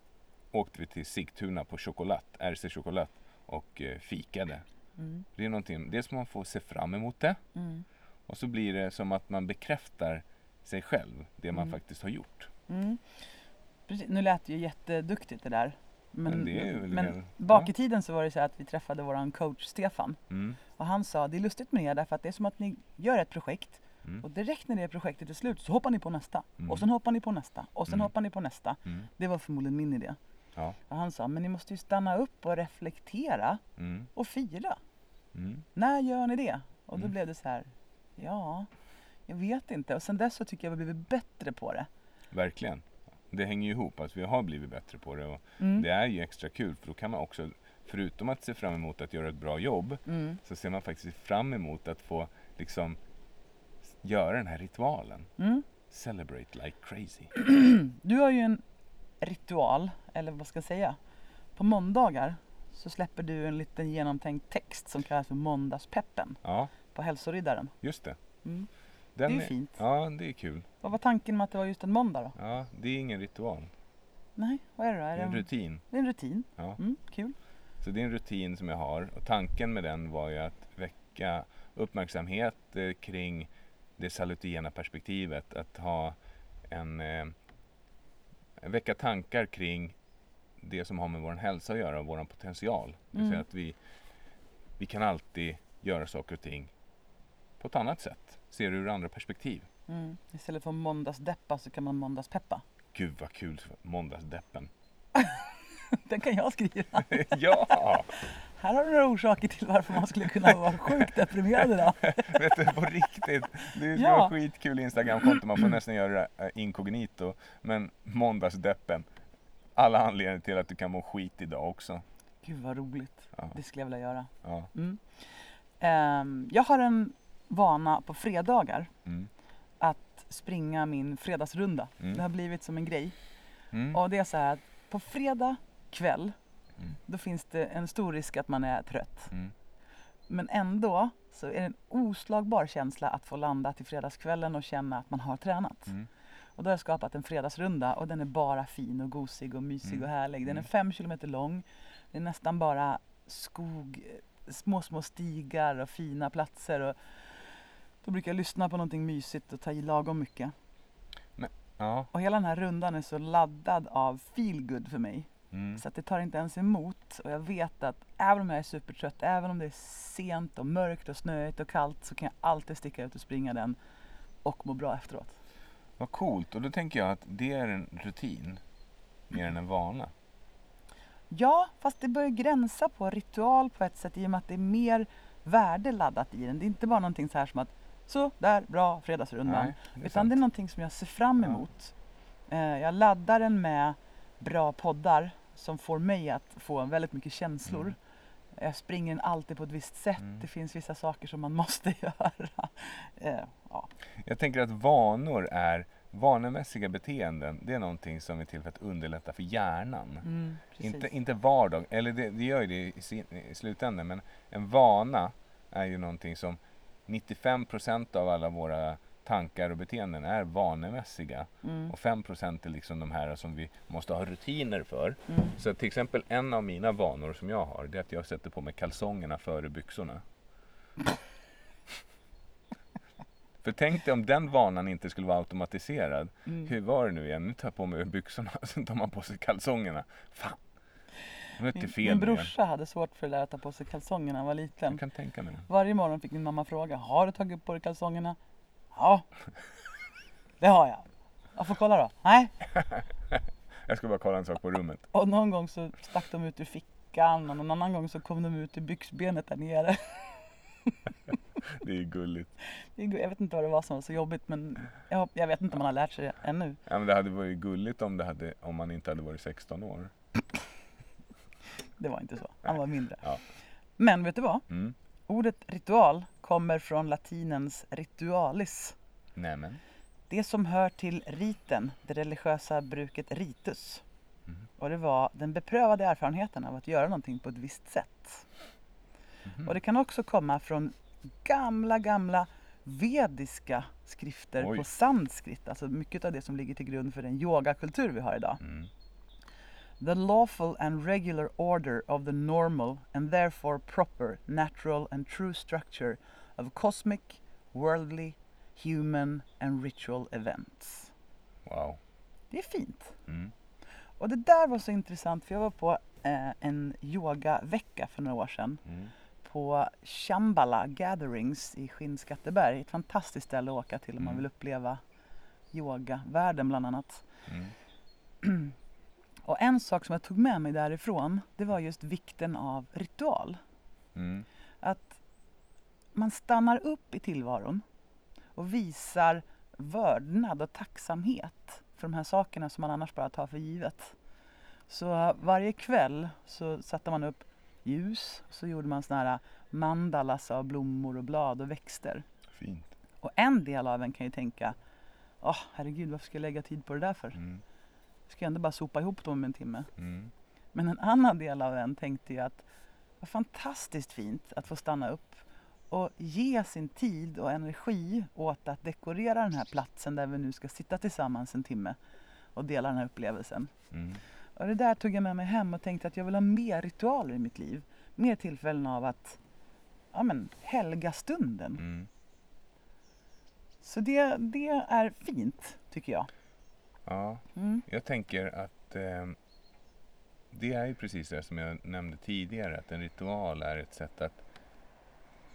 åkte vi till Sigtuna på Chocolat, RC Chocolat och eh, fikade. Mm. Det är någonting, dels man får se fram emot det Mm. och så blir det som att man bekräftar sig själv, det man Mm. faktiskt har gjort. Mm. Nu lät det ju jätteduktigt det där. Men, Men men bak i tiden så var det så att vi träffade våran coach Stefan. Mm. Och han sa, det är lustigt med er därför att det är som att ni gör ett projekt Mm. och direkt när det projektet är slut så hoppar ni på nästa. Mm. Och sen hoppar ni på nästa. Och sen Mm. hoppar ni på nästa. Mm. Det var förmodligen min idé. Ja. Och han sa, men ni måste ju stanna upp och reflektera Mm. och fira. Mm. När gör ni det? Och då blev det så här, ja, jag vet inte. Och sen dess så tycker jag vi har blivit bättre på det. Verkligen. Det hänger ju ihop, att vi har blivit bättre på det. Och Mm. Det är ju extra kul för då kan man också, förutom att se fram emot att göra ett bra jobb, Mm. så ser man faktiskt fram emot att få liksom göra den här ritualen. Mm. Celebrate like crazy. [CLEARS THROAT] Du har ju en ritual, eller vad ska jag säga? På måndagar så släpper du en liten genomtänkt text som kallas för Måndagspeppen Ja, på Hälsoryddaren. just det. Mm. Den Det är ju fint. Ja, det är kul. Vad var tanken med att det var just en måndag då? Ja, det är ingen ritual. Nej, vad är det då? Det Är är det en en, rutin. det är en rutin. Ja. Mm, kul. Så det är en rutin som jag har och tanken med den var ju att väcka uppmärksamhet eh, kring det salutogena perspektivet. Att ha en eh, väcka tankar kring det som har med vår hälsa att göra och vår potential. Det vill säga Mm. att vi, vi kan alltid göra saker och ting på ett annat sätt. Se det ur andra perspektiv. Mm. Istället för måndagsdeppa så kan man måndagspeppa. Gud vad kul, måndagsdeppen. [LAUGHS] Den kan jag skriva. [LAUGHS] ja! Här har du några orsaker till varför man skulle kunna vara sjukt deprimerad idag. [LAUGHS] Vet du, på riktigt. Det skulle Ja. skitkul Instagramkonto. Man får nästan göra det eh, inkognito. Men måndagsdeppen. Alla anledningar till att du kan må skit idag också. Gud vad roligt. Ja, Det skulle jag vilja göra. ja. Mm. Ehm, jag har en vana på fredagar Mm. att springa min fredagsrunda. Mm. Det har blivit som en grej. Mm. Och det är så här att på fredag kväll Mm. då finns det en stor risk att man är trött. Mm. Men ändå så är det en oslagbar känsla att få landa till fredagskvällen och känna att man har tränat. Och då har jag skapat en fredagsrunda och den är bara fin och gosig och mysig Mm. och härlig. Den är fem kilometer lång. Det är nästan bara skog, små, små stigar och fina platser. Och då brukar jag lyssna på någonting mysigt och ta i lagom mycket. Ja. Och hela den här rundan är så laddad av feel good för mig. Mm. Så att det tar inte ens emot. Och jag vet att även om jag är supertrött, även om det är sent och mörkt och snöigt och kallt så kan jag alltid sticka ut och springa den och må bra efteråt. Vad coolt. Och då tänker jag att det är en rutin mer än en vana. Ja, fast det börjar gränsa på ritual på ett sätt i och med att det är mer värde laddat i den. Det är inte bara någonting så här som att så, där, bra, fredagsrundan. Nej, det Utan sant. det är någonting som jag ser fram Ja. emot. Eh, jag laddar den med bra poddar som får mig att få väldigt mycket känslor. Mm. Jag springer alltid på ett visst sätt. Mm. Det finns vissa saker som man [LAUGHS] måste göra. Eh, ja. Jag tänker att vanor är vanemässiga beteenden. Det är någonting som är till för att underlätta för hjärnan. Mm. Inte, inte vardag, eller det, det gör ju det i, sin, i slutändan, men en vana är ju någonting som 95% av alla våra tankar och beteenden är vanemässiga. Mm, Och 5% är liksom de här som vi måste ha rutiner för. mm. Så till exempel en av mina vanor som jag har, det är att jag sätter på mig kalsongerna före byxorna. [LAUGHS] För tänk dig om den vanan inte skulle vara automatiserad. Mm. Hur var det nu igen? Nu tar jag på mig byxorna, [LAUGHS] sen tar man på sig kalsongerna. Fan! Det Min, fel min brorsa hade svårt för det där att ta på sig kalsonger när han var liten. Jag kan tänka mig det. Varje morgon fick min mamma fråga, har du tagit på dig kalsongerna? Ja, [LAUGHS] det har jag. Jag får kolla då. Nej. [LAUGHS] Jag ska bara kolla en sak på rummet. Och någon gång så stack de ut ur fickan och någon annan gång så kom de ut ur byxbenet där nere. [LAUGHS] Det är gulligt. Det är- Jag vet inte vad det var som var så jobbigt men jag, jag vet inte om man har lärt sig det ännu. Ja, men det hade varit gulligt om, det hade, om man inte hade varit 16 år. Det var inte så. Han var mindre. Ja. Men vet du vad? Mm. Ordet ritual kommer från latinens ritualis. Nämen. Det som hör till riten, det religiösa bruket ritus. Mhm. Och det var den beprövade erfarenheten av att göra någonting på ett visst sätt. Mhm. Och det kan också komma från gamla, gamla vediska skrifter Oj. på sanskrit, alltså mycket av det som ligger till grund för den yogakultur vi har idag. Mm. The lawful and regular order of the normal and therefore proper, natural and true structure of cosmic, worldly, human and ritual events. Wow. Det är fint. Mm. Och det där var så intressant för jag var på eh, en yogavecka för några år sedan Mm. på Shambhala Gatherings i Skinnskatteberg. Ett fantastiskt ställe att åka till om man Mm. vill uppleva yogavärlden bland annat. [CLEARS THROAT] Och en sak som jag tog med mig därifrån det var just vikten av ritual. Mm. Att man stannar upp i tillvaron och visar vördnad och tacksamhet för de här sakerna som man annars bara tar för givet. Så varje kväll så satte man upp ljus och så gjorde man såna här mandalas av blommor och blad och växter. Fint. Och en del av en kan ju tänka Åh herregud varför ska jag lägga tid på det där för? Mm. Ska jag ändå bara sopa ihop dem om en timme? Mm. Men en annan del av en tänkte ju att vad fantastiskt fint att få stanna upp och ge sin tid och energi åt att dekorera den här platsen där vi nu ska sitta tillsammans en timme och dela den här upplevelsen. Mm. Och det där tog jag med mig hem och tänkte att jag vill ha mer ritualer i mitt liv. Mer tillfällen av att ja, men, helga stunden. Mm. Så det, det är fint tycker jag. Ja, Mm. jag tänker att eh, det är ju precis det som jag nämnde tidigare, att en ritual är ett sätt att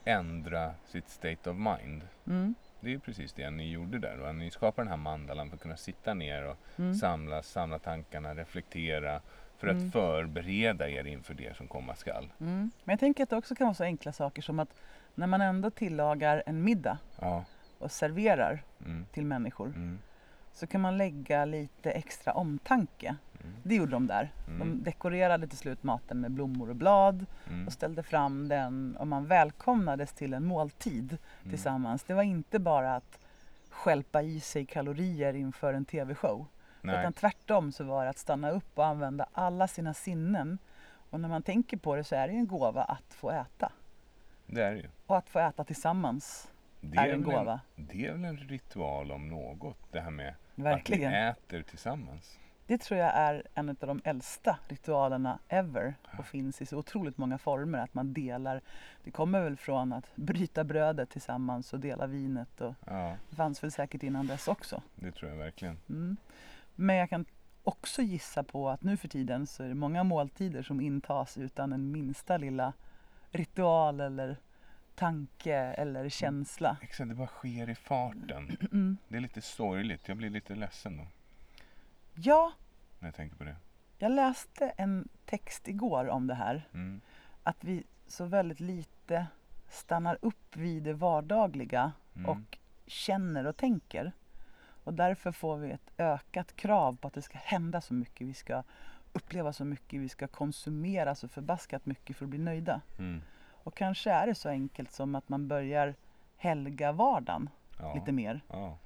ändra sitt state of mind. Mm. Det är ju precis det ni gjorde där. Va? Ni skapar den här mandalan för att kunna sitta ner och Mm. samla, samla tankarna, reflektera för att Mm. förbereda er inför det som komma skall. Mm. Men jag tänker att det också kan vara så enkla saker som att när man ändå tillagar en middag Ja, och serverar mm, till människor mm, så kan man lägga lite extra omtanke. mm, Det gjorde de där. Mm. De dekorerade till slut maten med blommor och blad mm, och ställde fram den och man välkomnades till en måltid mm. tillsammans. Det var inte bara att skälpa i sig kalorier inför en tv-show. Nej, Utan tvärtom så var det att stanna upp och använda alla sina sinnen. Och när man tänker på det så är det ju en gåva att få äta. det är det ju. Och att få äta tillsammans Det är en väl gåva. det är väl en ritual om något, det här med Verkligen. att vi äter tillsammans. Det tror jag är en av de äldsta ritualerna ever och finns i så otroligt många former. Att man delar, det kommer väl från att bryta brödet tillsammans och dela vinet. Och Ja, det fanns väl säkert innan dess också. det tror jag verkligen. Mm. Men jag kan också gissa på att nu för tiden så är det många måltider som intas utan en minsta lilla ritual eller tanke eller känsla. Exakt, det bara sker i farten. [CLEARS THROAT] Mm. Det är lite sorgligt. Jag blir lite ledsen då Ja, när jag tänker på det. jag läste en text igår om det här. Mm. Att vi så väldigt lite stannar upp vid det vardagliga Mm. och känner och tänker. Och därför får vi ett ökat krav på att det ska hända så mycket. Vi ska uppleva så mycket, vi ska konsumera så förbaskat mycket för att bli nöjda. Mm. Och kanske är det så enkelt som att man börjar helga vardagen Ja. lite mer. Ja.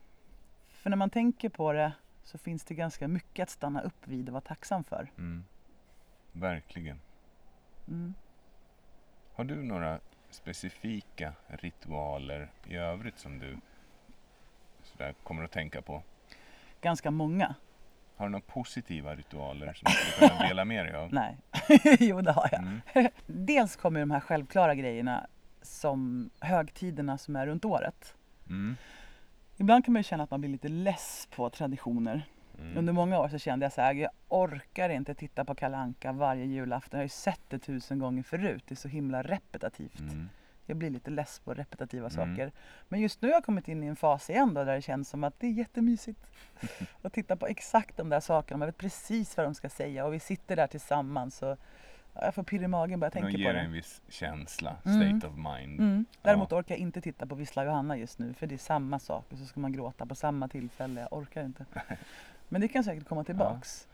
För när man tänker på det så finns det ganska mycket att stanna upp vid och vara tacksam för. Mm. Verkligen. Mm. Har du några specifika ritualer i övrigt som du sådär kommer att tänka på? Ganska många. Har du några positiva ritualer som du skulle kunna dela med dig av? [LAUGHS] Nej, [LAUGHS] jo det har jag. Mm. [LAUGHS] Dels kommer de här självklara grejerna som högtiderna som är runt året. Mm. Ibland kan man ju känna att man blir lite less på traditioner. Mm. Under många år så kände jag så här, jag orkar inte titta på Kalle Anka varje julafton. Jag har ju sett det tusen gånger förut. Det är så himla repetitivt. Mm. Jag blir lite less på repetitiva Mm. saker. Men just nu har jag kommit in i en fas igen då, där det känns som att det är jättemysigt. [LAUGHS] att titta på exakt de där sakerna. Man vet precis vad de ska säga och vi sitter där tillsammans. Och, ja, jag får pirr i magen bara jag tänker ger på det. en viss känsla, Mm. state of mind. Mm. Däremot orkar jag inte titta på Vissla Johanna just nu för det är samma sak och så ska man gråta på samma tillfälle. Jag orkar inte. [LAUGHS] Men det kan säkert komma tillbaks.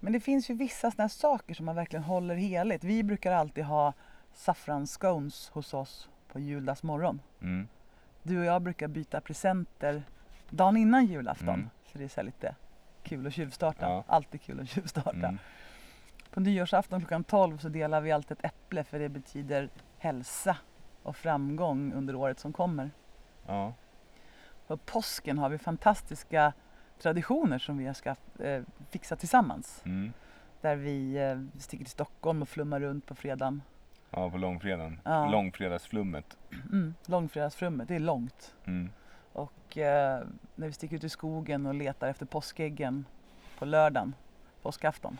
Men det finns ju vissa sådana saker som man verkligen håller heligt. Vi brukar alltid ha saffransscones hos oss på juldagsmorgon. Mm. Du och jag brukar byta presenter dagen innan julafton. Mm. För det är så lite kul att tjuvstarta. Ja. Alltid kul att tjuvstarta. Mm. På nyårsafton klockan 12 så delar vi alltid ett äpple för det betyder hälsa och framgång under året som kommer. Ja. På påsken har vi fantastiska traditioner som vi skaff, eh, fixat tillsammans. Mm. Där vi eh, sticker till Stockholm och flummar runt på fredagen. Ja, på långfredagen. Ja. Långfredagsflummet. Mm, långfredagsfrummet, det är långt. Mm. Och eh, när vi sticker ut i skogen och letar efter påskäggen på lördagen, påskafton.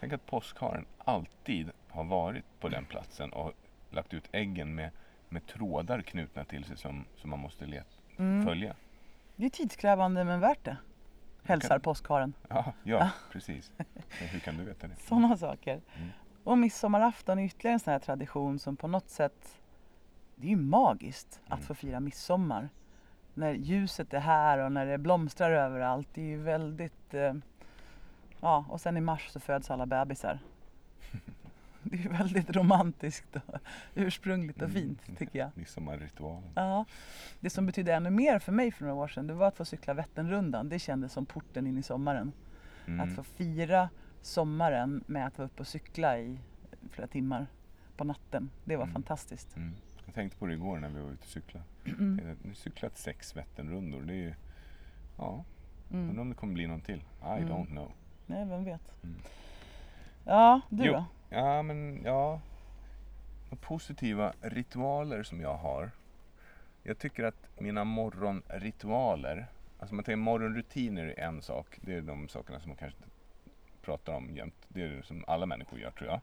Tänk att påskharen alltid har varit på den platsen och lagt ut äggen med, med trådar knutna till sig som, som man måste let, Mm. följa. Det är tidskrävande men värt det. Hälsar kan- påskharen. Ja, ja precis. Men hur kan du veta det? [LAUGHS] Sådana saker. Mm. Och midsommarafton är ytterligare en sån här tradition som på något sätt, det är ju magiskt att Mm. få fira midsommar. När ljuset är här och när det blomstrar överallt. Det är ju väldigt, eh, ja och sen i mars så föds alla bebisar. [LAUGHS] Det är ju väldigt romantiskt och [LAUGHS] ursprungligt och fint Mm. tycker jag. Midsommarritualen. Ja, det som betydde ännu mer för mig för några år sedan det var att få cykla Vätternrundan. Det kändes som porten in i sommaren. Mm. Att få fira sommaren med att vara uppe och cykla i flera timmar på natten. Det var Mm. fantastiskt. Mm. Jag tänkte på det igår när vi var ute och cyklade. Mm. Jag har cyklat sex Vätternrundor. Det är ju, ja, Mm. undrar om det kommer bli någon till. I Mm. don't know. Nej, vem vet. Mm. Ja, du Jo. då? Ja, men ja. De positiva ritualer som jag har. Jag tycker att mina morgonritualer, alltså man tänker morgonrutiner är en sak. Det är de sakerna som man kanske inte pratar om jämt. Det är som alla människor gör tror jag.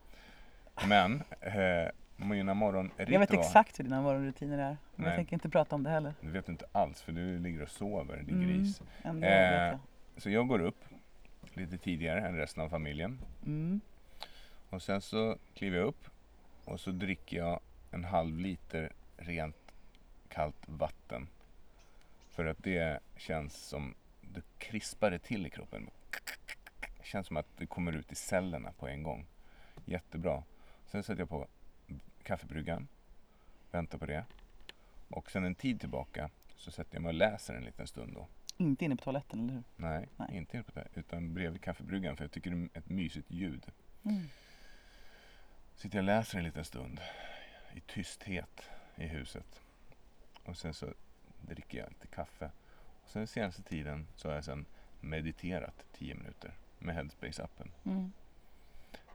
Men eh, mina morgonritualer. Jag vet exakt hur dina morgonrutiner är. Men Nej. jag tänker inte prata om det heller. Det vet du inte alls för du ligger och sover, din Mm. gris. Ändå Eh. jag. Så jag går upp lite tidigare än resten av familjen. Mm. Och sen så kliver jag upp och så dricker jag en halv liter rent kallt vatten. För att det känns som, det krispar det till i kroppen. Det känns som att det kommer ut i cellerna på en gång. Jättebra. Sen sätter jag på kaffebryggan, väntar på det. Och sen en tid tillbaka så sätter jag mig och läser en liten stund då. Inte inne på toaletten, eller hur? Nej, Nej. inte på det, utan bredvid kaffebryggan för jag tycker det är ett mysigt ljud. Mm. Sitter jag och läser en liten stund i tysthet i huset. Och sen så dricker jag lite kaffe. Och sen senaste tiden så har jag sen mediterat 10 minuter med Headspace-appen. Mm.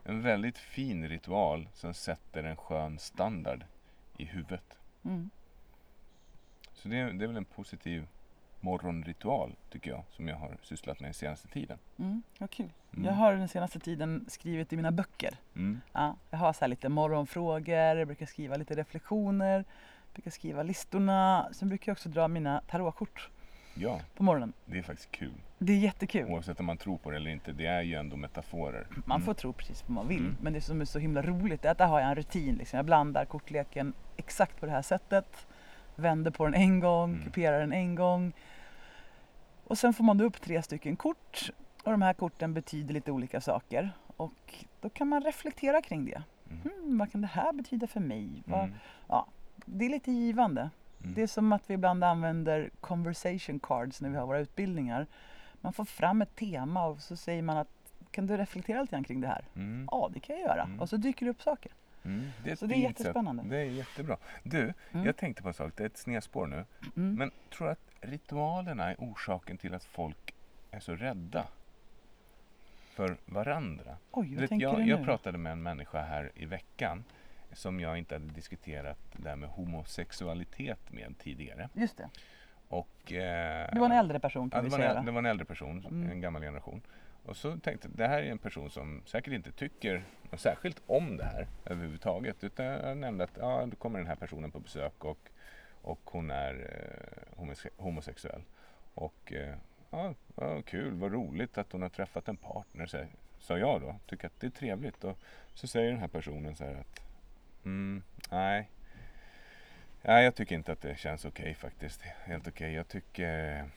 En väldigt fin ritual som sätter en skön standard i huvudet. Mm. Så det, är- det är väl en positiv morgonritual tycker jag som jag har sysslat med den senaste tiden. Mm. Vad kul. Mm. Jag har den senaste tiden skrivit i mina böcker. Mm. Ja, jag har så här lite morgonfrågor, jag brukar skriva lite reflektioner, brukar skriva listorna. Sen brukar jag också dra mina tarotkort Ja, på morgonen. det är faktiskt kul. Det är jättekul. Oavsett om man tror på det eller inte. Det är ju ändå metaforer. Man Mm. får tro precis vad man vill. Mm. Men det som är så himla roligt är att där har jag en rutin. Liksom. Jag blandar kortleken exakt på det här sättet. Vänder på den en gång, Mm. kuperar den en gång. Och sen får man då upp tre stycken kort. Och de här korten betyder lite olika saker. Och då kan man reflektera kring det. Mm. Hmm, vad kan det här betyda för mig? Vad, Mm. Det är lite givande. Mm. Det är som att vi ibland använder conversation cards när vi har våra utbildningar. Man får fram ett tema och så säger man att kan du reflektera lite grann kring det här? Mm. Ja, det kan jag göra. Mm. Och så dyker det upp saker. Mm. Det är ett Så det är jättespännande. Det är jättebra. Du, Mm. jag tänkte på en sak. Det är ett snedspår nu. Mm. Men tror du att ritualerna är orsaken till att folk är så rädda för varandra? Oj, vet, jag, jag pratade med en människa här i veckan som jag inte hade diskuterat det där med homosexualitet med tidigare. Just det. Och, eh, Det var en äldre person Ja, kan det, vi var säga. en, det var en äldre person, Mm. en gammal generation. Och så tänkte jag, det här är en person som säkert inte tycker något särskilt om det här överhuvudtaget. Utan jag nämnde att ja, då kommer den här personen på besök och, och hon är eh, homose- homosexuell. Och eh, ja, ja, kul, vad roligt att hon har träffat en partner, så, sa jag då. Tycker att det är trevligt. Och så säger den här personen så här att mm, nej, Nej, jag tycker inte att det känns okej faktiskt. Helt okej. Jag tycker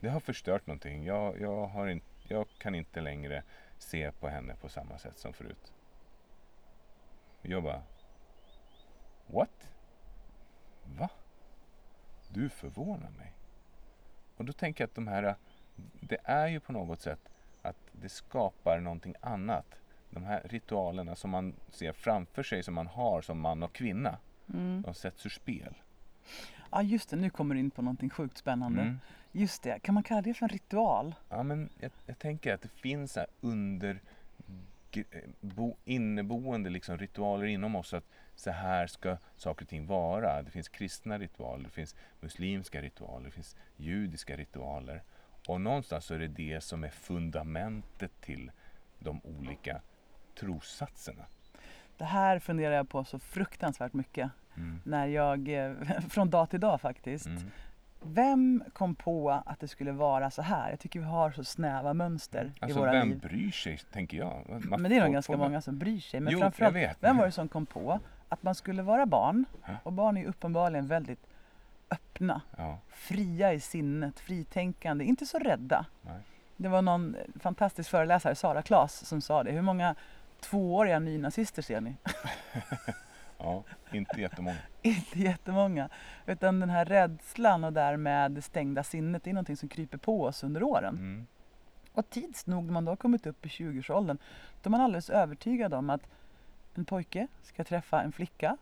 det har förstört någonting. Jag, jag, har in, jag kan inte längre se på henne på samma sätt som förut. Jag bara, what? Va? Du förvånar mig. Och då tänker jag att de här, det är ju på något sätt att det skapar någonting annat. De här ritualerna som man ser framför sig som man har som man och kvinna. Mm. De sätts ur spel. Ja just det, nu kommer du in på någonting sjukt spännande. Mm. Just det, kan man kalla det för en ritual? Ja, men jag, jag tänker att det finns här under eh, bo, inneboende liksom ritualer inom oss att så här ska saker och ting vara. Det finns kristna ritualer, det finns muslimska ritualer, det finns judiska ritualer. Och någonstans så är det det som är fundamentet till de olika trossatserna. Det här funderar jag på så fruktansvärt mycket Mm. när jag, eh, [LAUGHS] från dag till dag faktiskt. Mm. Vem kom på att det skulle vara så här? Jag tycker vi har så snäva mönster Alltså i våra vem liv. bryr sig, tänker jag. Man Men det är nog ganska många som bryr sig. Men Jo, framförallt, jag vet. vem var det som kom på att man skulle vara barn? Ja. Och barn är uppenbarligen väldigt öppna, Ja, fria i sinnet, fritänkande, inte så rädda. nej. Det var någon fantastisk föreläsare, Sara Klas, som sa det. Hur många tvååriga nynazister ser ni? [LAUGHS] ja, inte jättemånga. [LAUGHS] Inte jättemånga. Utan den här rädslan och därmed det stängda sinnet, det är någonting som kryper på oss under åren. Mm. Och tids nog när man då har kommit upp i 20-årsåldern, då är man alldeles övertygad om att en pojke ska träffa en flicka.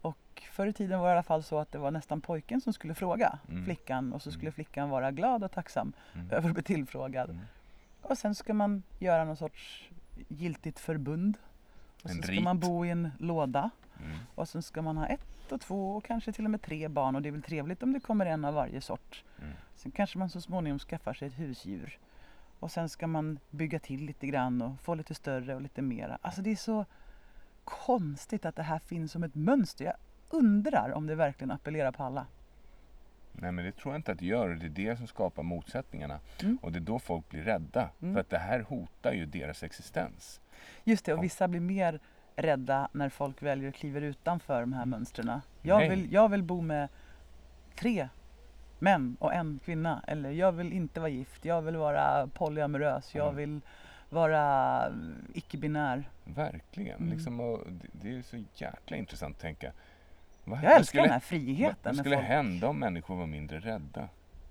Och förr i tiden var det i alla fall så att det var nästan pojken som skulle fråga Mm. flickan och så skulle Mm. flickan vara glad och tacksam Mm. [LAUGHS] över att bli tillfrågad. Mm. Och sen ska man göra någon sorts giltigt förbund. Och så ska man bo i en låda. Mm. Och sen ska man ha ett och två och kanske till och med tre barn och det är väl trevligt om det kommer en av varje sort. Mm. Sen kanske man så småningom skaffar sig ett husdjur. Och sen ska man bygga till lite grann och få lite större och lite mera. Alltså det är så konstigt att det här finns som ett mönster. Jag undrar om det verkligen appellerar på alla. Nej men det tror jag inte att det gör. Det är det som skapar motsättningarna. Mm. Och det är då folk blir rädda. Mm. För att det här hotar ju deras existens. Just det, och vissa blir mer rädda när folk väljer att kliva utanför de här mönstren. Jag vill, jag vill bo med tre män och en kvinna. Eller jag vill inte vara gift, jag vill vara polyamorös, jag Ja. vill vara eh, icke-binär. Verkligen. Mm. Liksom, och det, det är så jäkla intressant att tänka. Vad, Jag vad älskar skulle, den här vad, friheten. vad när skulle folk, hända om människor var mindre rädda?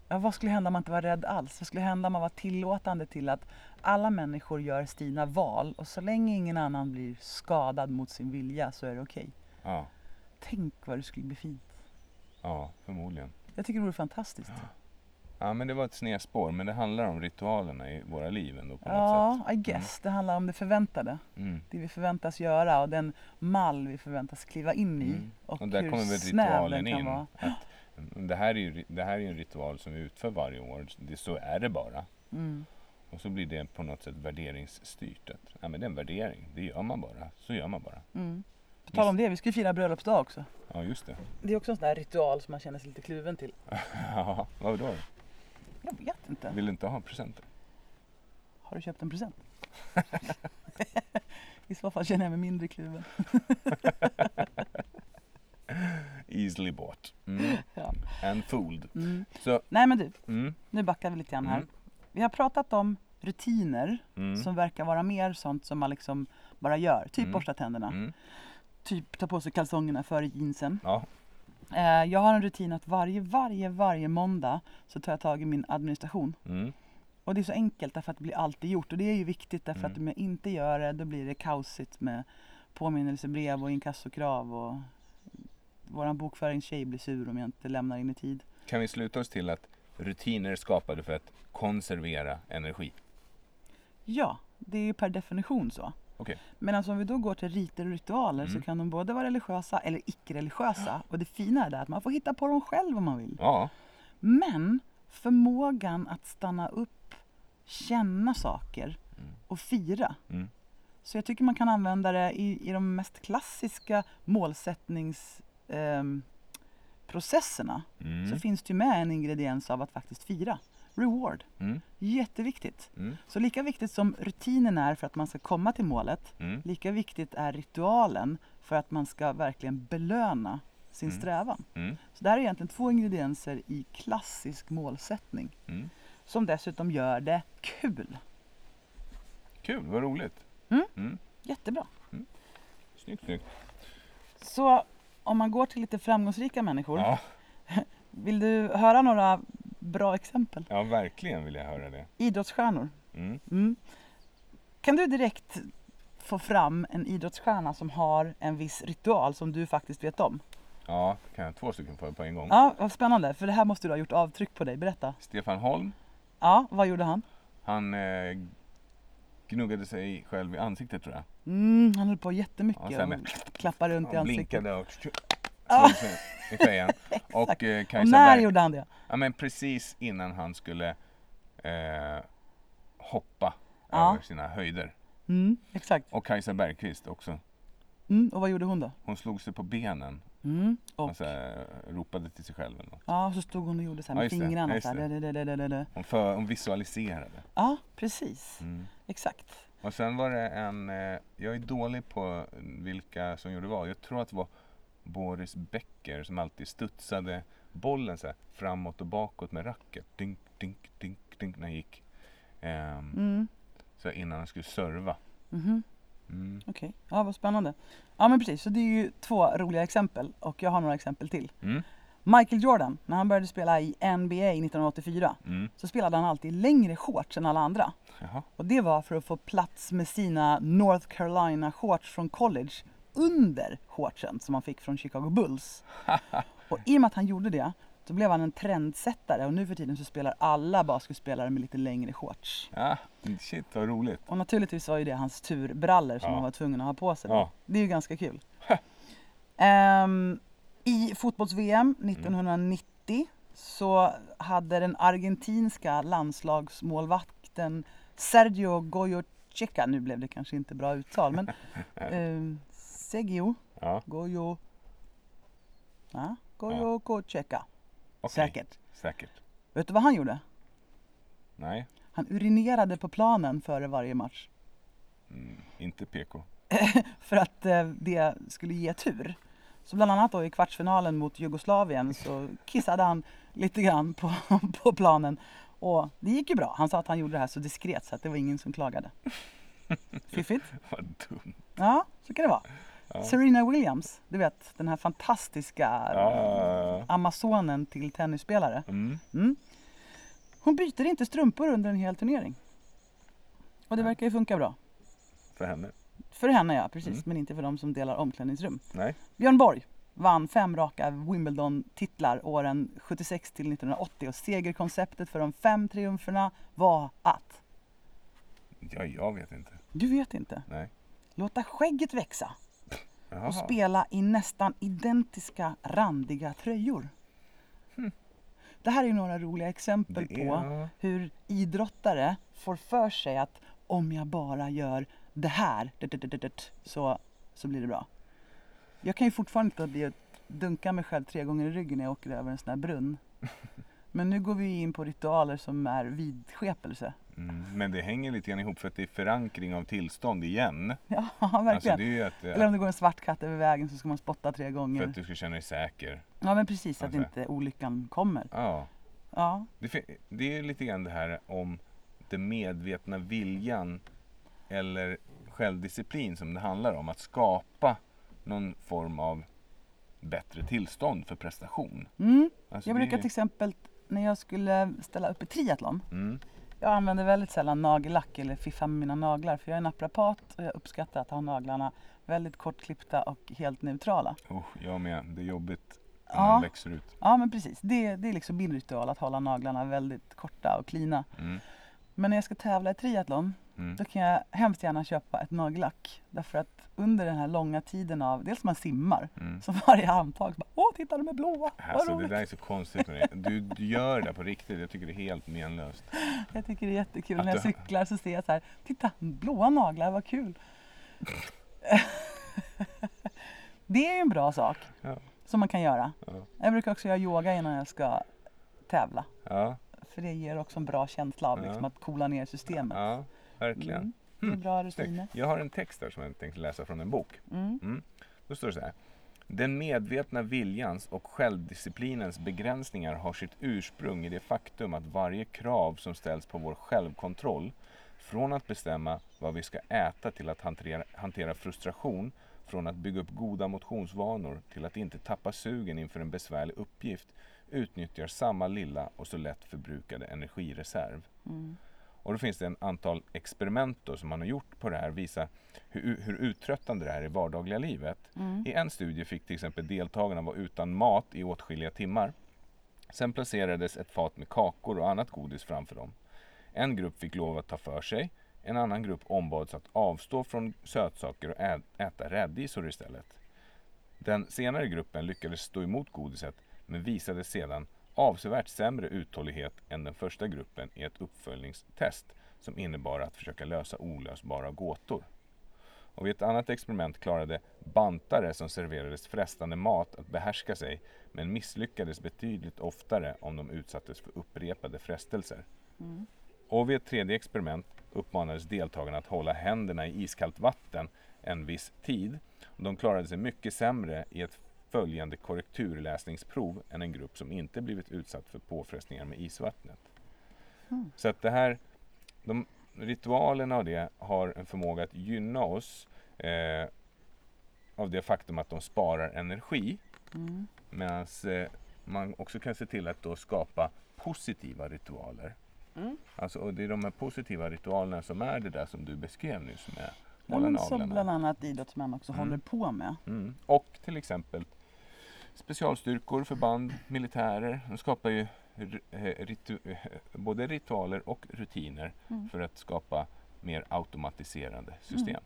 ja, vad skulle hända om man inte var rädd alls? Vad skulle hända om man var tillåtande till att alla människor gör sina val och så länge ingen annan blir skadad mot sin vilja så är det okej. Ja, Tänk vad det skulle bli fint. ja förmodligen. Jag tycker det vore fantastiskt. Ja men det var ett snedspår. Men det handlar om ritualerna i våra liv ändå på något Ja, sätt. I guess. Det handlar om det förväntade. Mm. Det vi förväntas göra och den mall vi förväntas kliva in i. Mm. Och, Och där hur kommer väl ritualen in. vara. Att, mm, det, här är ju, det här är en ritual som vi utför varje år. Det, så är det bara. Mm. Och så blir det på något sätt värderingsstyrt. Att, ja, men det är en värdering. Det gör man bara. Så gör man bara. Mm. På tal om det, vi ska ju fira bröllopsdag också. Ja, just det. Det är också en sån där ritual som man känner sig lite kluven till. [LAUGHS] Ja, vad då? Jag vet inte. Vill du inte ha presenter? Har du köpt en present? [LAUGHS] I så fall känner jag mig mindre kluven. [LAUGHS] Easily bought. Mm. Ja. And fooled. Mm. Så, Nej men du, mm, nu backar vi lite grann här. Mm. Vi har pratat om rutiner mm, som verkar vara mer sånt som man liksom bara gör. Typ Mm. borsta tänderna. Typ ta på sig kalsongerna före jeansen. Ja, jag har en rutin att varje, varje, varje måndag så tar jag tag i min administration. mm, Och det är så enkelt därför att det blir alltid gjort. Och det är ju viktigt därför Mm. att om jag inte gör det då blir det kaosigt med påminnelsebrev och inkassokrav och våran bokföringstjej blir sur om jag inte lämnar in i tid. kan vi sluta oss till att rutiner är skapade för att konservera energi? Ja, det är ju per definition så. Okej. Men alltså om vi då går till riter och ritualer så Mm. kan de både vara religiösa eller icke-religiösa. Och det fina är det att man får hitta på dem själv om man vill. Ja, Men förmågan att stanna upp, känna saker Mm. och fira. Mm. Så jag tycker man kan använda det i, i de mest klassiska målsättningsprocesserna. ehm, mm, Så finns det ju med en ingrediens av att faktiskt fira. Reward. mm, Jätteviktigt. mm, Så lika viktigt som rutinen är för att man ska komma till målet, mm. lika viktigt är ritualen för att man ska verkligen belöna sin Mm. strävan. Mm. Så det här är egentligen två ingredienser i klassisk målsättning Mm. som dessutom gör det kul. Kul, vad roligt. Mm. Mm. Jättebra. Snyggt, snyggt. Så om man går till lite framgångsrika människor, Ja, [LAUGHS] vill du höra några bra exempel? ja, verkligen vill jag höra det. Idrottsstjärnor. Mm. Mm. Kan du direkt få fram en idrottsstjärna som har en viss ritual som du faktiskt vet om? Ja, kan jag två stycken på, på en gång. Ja, vad spännande. För det här måste du ha gjort avtryck på dig. Berätta. Stefan Holm, Ja, vad gjorde han? han eh, gnuggade sig själv i ansiktet tror jag. Mm, han höll på jättemycket Ja, och klappade runt i Han ansiktet. blinkade och Ja. i fejan. [LAUGHS] Och eh, Och Kajsa när Berg, gjorde han det? ja, men precis innan han skulle eh, hoppa Ja. över sina höjder. Mm, exakt. Och Kajsa Bergqvist också. Mm, och vad gjorde hon då? Hon slog sig på benen Mm, och och så här, ropade till sig själv. Eller något. ja, så stod hon och gjorde så här Ja, med just det. Fingrarna. just Så här, det. det, det, det, det, det. Hon, för, hon visualiserade. Ja, precis. Mm. Exakt. Och sen var det en, eh, jag är dålig på vilka som gjorde vad. Jag tror att det var Boris Becker som alltid studsade bollen så här, framåt och bakåt med racket. Dink, dink, dink, dink när han gick. Ehm, Mm. Så innan han skulle serva. Mhm. Mm. Okej, ja vad spännande. Ja men precis, så det är ju två roliga exempel och jag har några exempel till. Mm. Michael Jordan, när han började spela i NBA 1984 Mm. så spelade han alltid längre shorts än alla andra. Jaha. Och det var för att få plats med sina North Carolina shorts från college under shortsen som han fick från Chicago Bulls. [LAUGHS] Och i och med att han gjorde det så blev han en trendsättare och nu för tiden så spelar alla basketspelare med lite längre shorts. Ja, shit vad roligt. Och naturligtvis var ju det hans turbrallor som Ja. han var tvungen att ha på sig. Ja. Det är ju ganska kul. Ehm, I fotbolls-VM 1990 så hade den argentinska landslagsmålvakten Sergio Goyocheca, nu blev det kanske inte bra uttal, men um, [LAUGHS] Sergio Ja, Goyo... Ja, Goyocheca. okej. Säkert. Säkert. Vet du vad han gjorde? Nej, Han urinerade på planen före varje match. mm, inte PK. [LAUGHS] för att eh, det skulle ge tur. Så bland annat då i kvartsfinalen mot Jugoslavien så kissade han lite grann på, [LAUGHS] på planen. Och det gick ju bra. Han sa att han gjorde det här så diskret så att det var ingen som klagade. [LAUGHS] Fiffigt. Vad dumt. Ja, så kan det vara. Ja. Serena Williams, du vet den här fantastiska ja. amazonen till tennisspelare. Mm. Mm. Hon byter inte strumpor under en hel turnering. Och det verkar ju funka bra. För henne. För henne ja, precis. Mm. Men inte för de som delar omklädningsrum. Nej. Björn Borg vann fem raka Wimbledon-titlar åren 76 till 1980 och segerkonceptet för de fem triumferna var att, Ja, jag vet inte. du vet inte, Nej. låta skägget växa Jaha. och spela i nästan identiska randiga tröjor. Det här är några roliga exempel är- på hur idrottare får för sig att om jag bara gör det här så, så blir det bra. Jag kan ju fortfarande inte bli att dunka mig själv tre gånger i ryggen när jag åker över en sån här brunn. [LAUGHS] Men nu går vi in på ritualer som är vidskepelse. Mm. Men det hänger lite grann ihop för att det är förankring av tillstånd igen. [LAUGHS] Ja, Alltså verkligen. det är att, Eller om det går en svart katt över vägen så ska man spotta tre för gånger. att du ska känna dig säker. Ja men precis, så att Alltså. inte olyckan kommer. Ja. Ja, Det, det är lite grann det här om den medvetna viljan eller självdisciplin som det handlar om. Att skapa någon form av bättre tillstånd för prestation. mm. Alltså Jag brukar till exempel när jag skulle ställa upp i triathlon Mm. Jag använder väldigt sällan nagellack eller fiffar med mina naglar för jag är naprapat och jag uppskattar att ha naglarna väldigt kortklippta och helt neutrala. Oh, jag med. Det är jobbigt när Ja. man växer ut. Ja men precis, det, det är liksom min ritual att hålla naglarna väldigt korta och klina. Mm. Men när jag ska tävla i triathlon Mm. då kan jag hemskt gärna köpa ett nagellack. Därför att under den här långa tiden av, dels man simmar, Mm. så varje andetag så bara Åh, titta de är blåa, Alltså det där är så konstigt med. Du, du gör det på riktigt. Jag tycker det är helt menlöst. Jag tycker det är jättekul Att när jag du- cyklar så ser jag så här, titta blåa naglar, vad kul. [LAUGHS] det är ju en bra sak Ja. som man kan göra. Ja. Jag brukar också göra yoga innan jag ska tävla. Ja, För det ger också en bra känsla av liksom, att coola ner systemet. Verkligen. Mm. Är bra rutiner. Jag har en text där som jag tänkte läsa från en bok. Mm. Mm. Då står det så här. Den medvetna viljans och självdisciplinens begränsningar har sitt ursprung i det faktum att varje krav som ställs på vår självkontroll, från att bestämma vad vi ska äta till att hantera, hantera frustration, från att bygga upp goda motionsvanor till att inte tappa sugen inför en besvärlig uppgift, utnyttjar samma lilla och så lätt förbrukade energireserv. Mm. Och då finns det en antal experiment då som man har gjort på det här, visa hur, hur uttröttande det är i vardagliga livet. Mm. I en studie fick till exempel deltagarna vara utan mat i åtskilliga timmar. Sen placerades ett fat med kakor och annat godis framför dem. En grupp fick lov att ta för sig, en annan grupp ombads att avstå från sötsaker och ä- äta rädisor istället. Den senare gruppen lyckades stå emot godiset men visade sedan avsevärt sämre uthållighet än den första gruppen i ett uppföljningstest som innebar att försöka lösa olösbara gåtor. Och vid ett annat experiment klarade bantare som serverades frestande mat att behärska sig men misslyckades betydligt oftare om de utsattes för upprepade frestelser. Mm. Och vid ett tredje experiment uppmanades deltagarna att hålla händerna i iskallt vatten en viss tid. Och de klarade sig mycket sämre i ett följande korrekturläsningsprov än en grupp som inte blivit utsatt för påfrestningar med isvattnet. Mm. Så att det här, de ritualerna och det har en förmåga att gynna oss eh, av det faktum att de sparar energi. Mm. Medan eh, man också kan se till att då skapa positiva ritualer. Mm. Alltså, och det är de här positiva ritualerna som är det där som du beskrev nyss med Ja, hålla men som bland annat idrottsmän också Mm. håller på med. Mm. Och till exempel specialstyrkor, förband, militärer. De skapar ju eh, ritu- eh, både ritualer och rutiner Mm. för att skapa mer automatiserade system.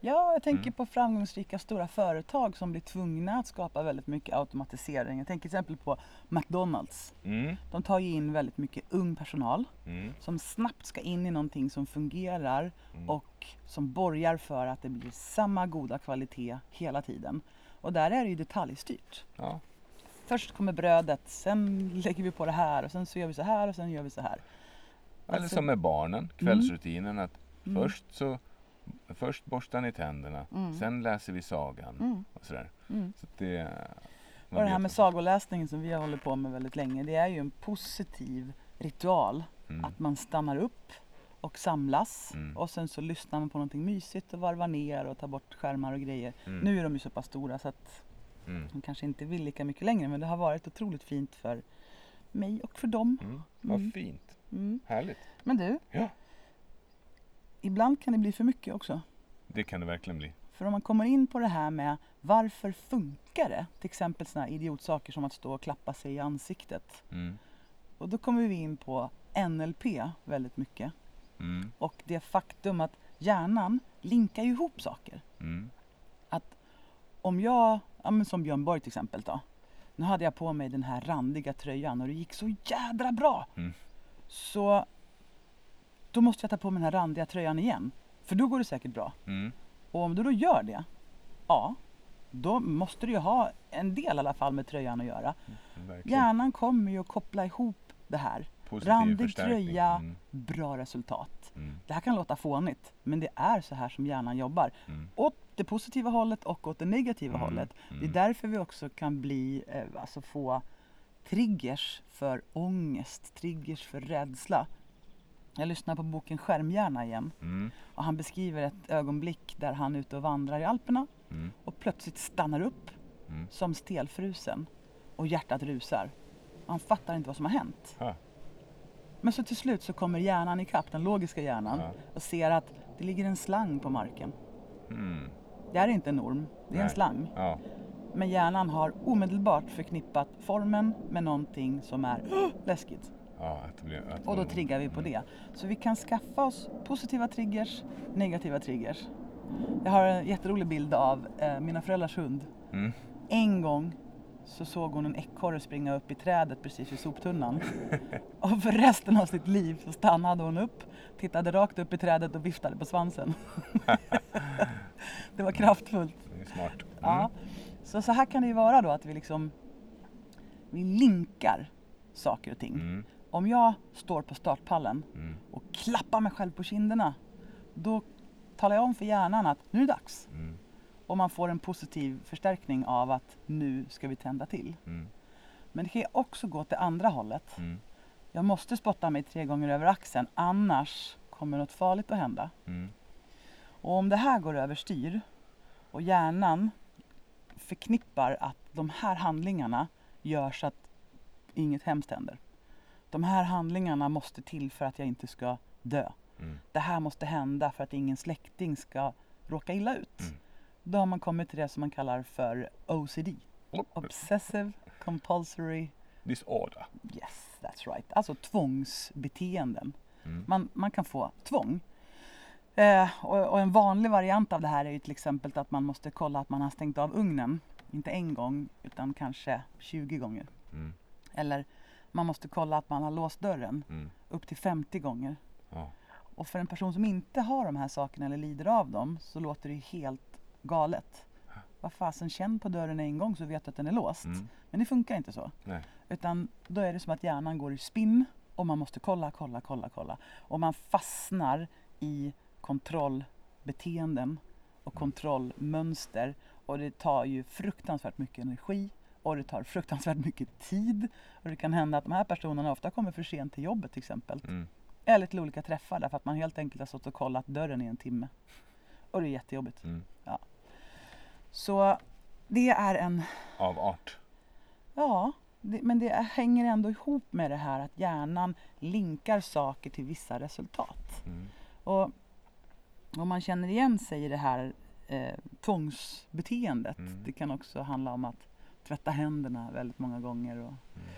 Ja, jag tänker Mm. på framgångsrika stora företag som blir tvungna att skapa väldigt mycket automatisering. Jag tänker till exempel på McDonalds. Mm. De tar ju in väldigt mycket ung personal Mm. som snabbt ska in i någonting som fungerar Mm. och som borgar för att det blir samma goda kvalitet hela tiden. Och där är det ju detaljstyrt. Ja. Först kommer brödet, sen lägger vi på det här och sen så gör vi så här och sen gör vi så här. Eller Alltså- som med barnen, kvällsrutinen att Mm. först så Först borstar ni tänderna, Mm. sen läser vi sagan Mm. och sådär. Mm. Så att det, Och det här med att- sagoläsningen som vi har hållit på med väldigt länge, det är ju en positiv ritual. Mm. Att man stannar upp och samlas Mm. och sen så lyssnar man på någonting mysigt och varvar ner och tar bort skärmar och grejer. Mm. Nu är de ju så pass stora så att Mm. de kanske inte vill lika mycket längre men det har varit otroligt fint för mig och för dem. Mm. Vad Mm. fint, Mm. härligt. Men du, Ja. ibland kan det bli för mycket också. Det kan det verkligen bli. För om man kommer in på det här med varför funkar det? Till exempel sådana idiotsaker som att stå och klappa sig i ansiktet. Mm. Och då kommer vi in på NLP väldigt mycket. Mm. Och det faktum att hjärnan linkar ihop saker. Mm. Att om jag, ja men som Björn Borg till exempel då. Nu hade jag på mig den här randiga tröjan och det gick så jädra bra. Mm. Så då måste jag ta på mig den här randiga tröjan igen. För då går det säkert bra. Mm. Och om du då gör det, ja, då måste du ju ha en del i alla fall med tröjan att göra. Verkligen. Hjärnan kommer ju att koppla ihop det här. Positiv Randig tröja, Mm. bra resultat. Mm. Det här kan låta fånigt, men det är så här som hjärnan jobbar. Mm. Åt det positiva hållet och åt det negativa Mm, hållet. Det är mm. därför vi också kan bli, eh, alltså få triggers för ångest, triggers för rädsla. Jag lyssnar på boken Skärmhjärna igen Mm. och han beskriver ett ögonblick där han är ute och vandrar i Alperna och plötsligt stannar upp som stelfrusen och hjärtat rusar. Han fattar inte vad som har hänt. Ha. Men så till slut så kommer hjärnan ikapp, den logiska hjärnan, Ja. och ser att det ligger en slang på marken. Mm. Det är inte en orm, det är en Nej. slang. Ja. Men hjärnan har omedelbart förknippat formen med någonting som är "Åh, [GASPS] läskigt. Ja, att blir, att Och då triggar vi på mm. det. Så vi kan skaffa oss positiva triggers, negativa triggers. Jag har en jätterolig bild av eh, mina föräldrars hund. Mm. En gång så såg hon en ekorre springa upp i trädet precis vid soptunnan. [LAUGHS] och för resten av sitt liv så stannade hon upp, tittade rakt upp i trädet och viftade på svansen. [LAUGHS] det var kraftfullt. Det är smart. Mm. Ja. Så, så här kan det ju vara då att vi liksom vi linkar saker och ting. Mm. Om jag står på startpallen Mm. och klappar mig själv på kinderna då talar jag om för hjärnan att nu är det dags. Mm. Och man får en positiv förstärkning av att nu ska vi tända till. Mm. Men det kan också gå till andra hållet. Mm. Jag måste spotta mig tre gånger över axeln annars kommer något farligt att hända. Mm. Och om det här går överstyr och hjärnan förknippar att de här handlingarna gör så att inget hemskt händer. De här handlingarna måste till för att jag inte ska dö. Mm. Det här måste hända för att ingen släkting ska råka illa ut. Mm. Då har man kommit till det som man kallar för OCD. Obsessive Compulsory Disorder. Yes, that's right. Alltså tvångsbeteenden. Mm. Man, man kan få tvång. Eh, och, och en vanlig variant av det här är ju till exempel att man måste kolla att man har stängt av ugnen. Inte en gång utan kanske 20 gånger. Mm. Eller man måste kolla att man har låst dörren Mm. upp till 50 gånger. Ja. Och för en person som inte har de här sakerna eller lider av dem så låter det ju helt galet. Vad fasen, känn på dörren en gång så vet du att den är låst. Mm. Men det funkar inte så. Nej. Utan då är det som att hjärnan går i spinn och man måste kolla, kolla, kolla, kolla. Och man fastnar i kontrollbeteenden och kontrollmönster. Och det tar ju fruktansvärt mycket energi och det tar fruktansvärt mycket tid. Och det kan hända att de här personerna ofta kommer för sent till jobbet till exempel. Mm. Eller till olika träffar därför att man helt enkelt har stått och kollat dörren i en timme. Och det är jättejobbigt. Mm. Så det är en Av art. Ja, det, men det hänger ändå ihop med det här att hjärnan linkar saker till vissa resultat. Mm. Och om man känner igen sig i det här eh, tvångsbeteendet. Mm. Det kan också handla om att tvätta händerna väldigt många gånger. Och, Mm.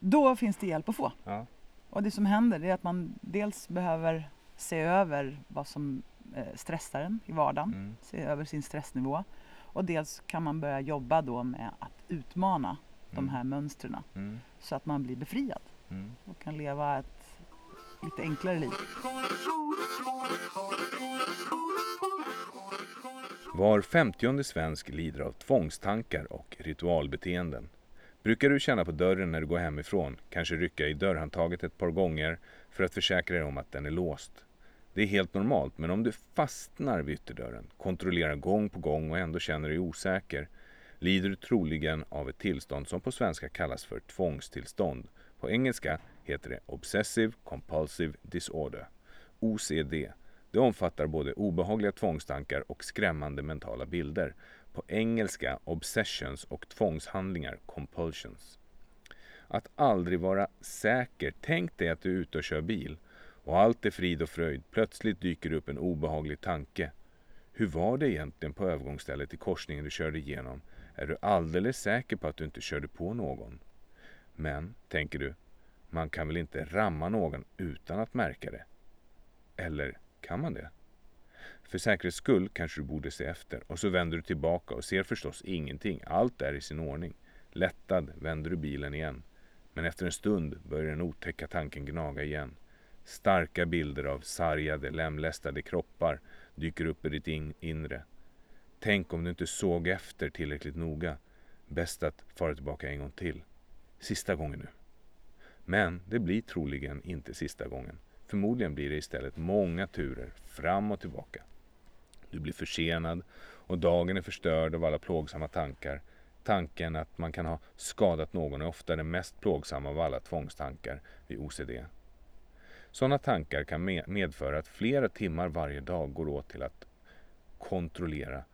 Då finns det hjälp att få. Ja. Och det som händer är att man dels behöver se över vad som eh, stressar en i vardagen. Mm. Se över sin stressnivå. Och dels kan man börja jobba då med att utmana de Mm. här mönstren Mm. så att man blir befriad Mm. och kan leva ett lite enklare liv. Var femtionde svensk lider av tvångstankar och ritualbeteenden. Brukar du känna på dörren när du går hemifrån, kanske rycka i dörrhandtaget ett par gånger för att försäkra dig om att den är låst. Det är helt normalt, men om du fastnar vid ytterdörren, kontrollerar gång på gång och ändå känner dig osäker, lider du troligen av ett tillstånd som på svenska kallas för tvångstillstånd. På engelska heter det Obsessive Compulsive Disorder, OCD. Det omfattar både obehagliga tvångstankar och skrämmande mentala bilder. På engelska obsessions och tvångshandlingar compulsions. Att aldrig vara säker. Tänk dig att du är ute och kör bil och allt är frid och fröjd. Plötsligt dyker upp en obehaglig tanke. Hur var det egentligen på övergångsstället i korsningen du körde igenom? Är du alldeles säker på att du inte körde på någon? Men, tänker du, man kan väl inte ramma någon utan att märka det? Eller kan man det? För säkerhets skull kanske du borde se efter och så vänder du tillbaka och ser förstås ingenting. Allt är i sin ordning. Lättad vänder du bilen igen. Men efter en stund börjar den otäcka tanken gnaga igen. Starka bilder av sargade, lemlästade kroppar dyker upp i ditt in- inre. Tänk om du inte såg efter tillräckligt noga. Bäst att fara tillbaka en gång till. Sista gången nu. Men det blir troligen inte sista gången. Förmodligen blir det istället många turer fram och tillbaka. Du blir försenad och dagen är förstörd av alla plågsamma tankar. Tanken att man kan ha skadat någon är ofta den mest plågsamma av alla tvångstankar vid OCD. Sådana tankar kan medföra att flera timmar varje dag går åt till att kontrollera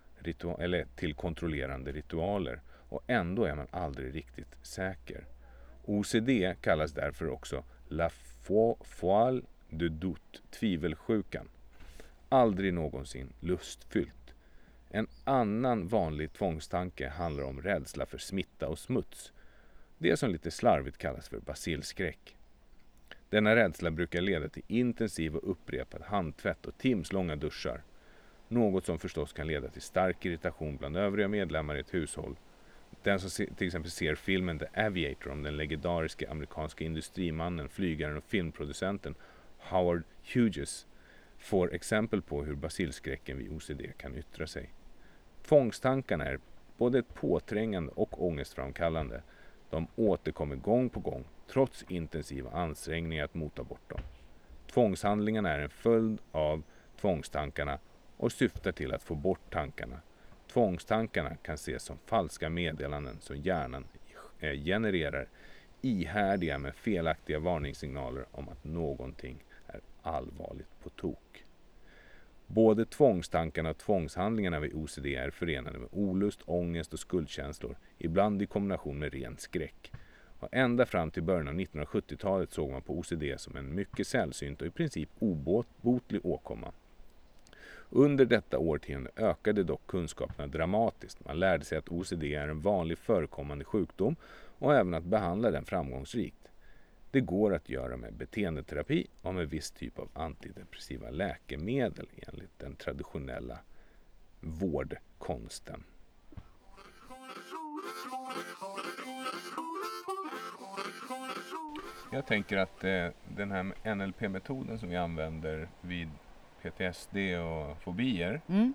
eller till kontrollerande ritualer och ändå är man aldrig riktigt säker. OCD kallas därför också La foile de doute, tvivelsjukan. Aldrig någonsin lustfyllt. En annan vanlig tvångstanke handlar om rädsla för smitta och smuts. Det som lite slarvigt kallas för basilskräck. Denna rädsla brukar leda till intensiv och upprepad handtvätt och timslånga duschar. Något som förstås kan leda till stark irritation bland övriga medlemmar i ett hushåll. Den som till exempel ser filmen The Aviator om den legendariska amerikanska industrimannen, flygaren och filmproducenten Howard Hughes får exempel på hur basilskräcken vid OCD kan yttra sig. Tvångstankarna är både påträngande och ångestframkallande. De återkommer gång på gång trots intensiva ansträngningar att mota bort dem. Tvångshandlingarna är en följd av tvångstankarna och syftar till att få bort tankarna. Tvångstankarna kan ses som falska meddelanden som hjärnan eh, genererar ihärdiga men felaktiga varningssignaler om att någonting är allvarligt på tok. Både tvångstankarna och tvångshandlingarna vid OCD är förenade med olust, ångest och skuldkänslor, ibland i kombination med ren skräck. Och ända fram till början av 1970-talet såg man på OCD som en mycket sällsynt och i princip obotlig åkomma. Under detta årtionde ökade dock kunskaperna dramatiskt. Man lärde sig att OCD är en vanlig förekommande sjukdom och även att behandla den framgångsrikt. Det går att göra med beteendeterapi och med viss typ av antidepressiva läkemedel enligt den traditionella vårdkonsten. Jag tänker att eh, den här NLP-metoden som vi använder vid PTSD och fobier, Mm.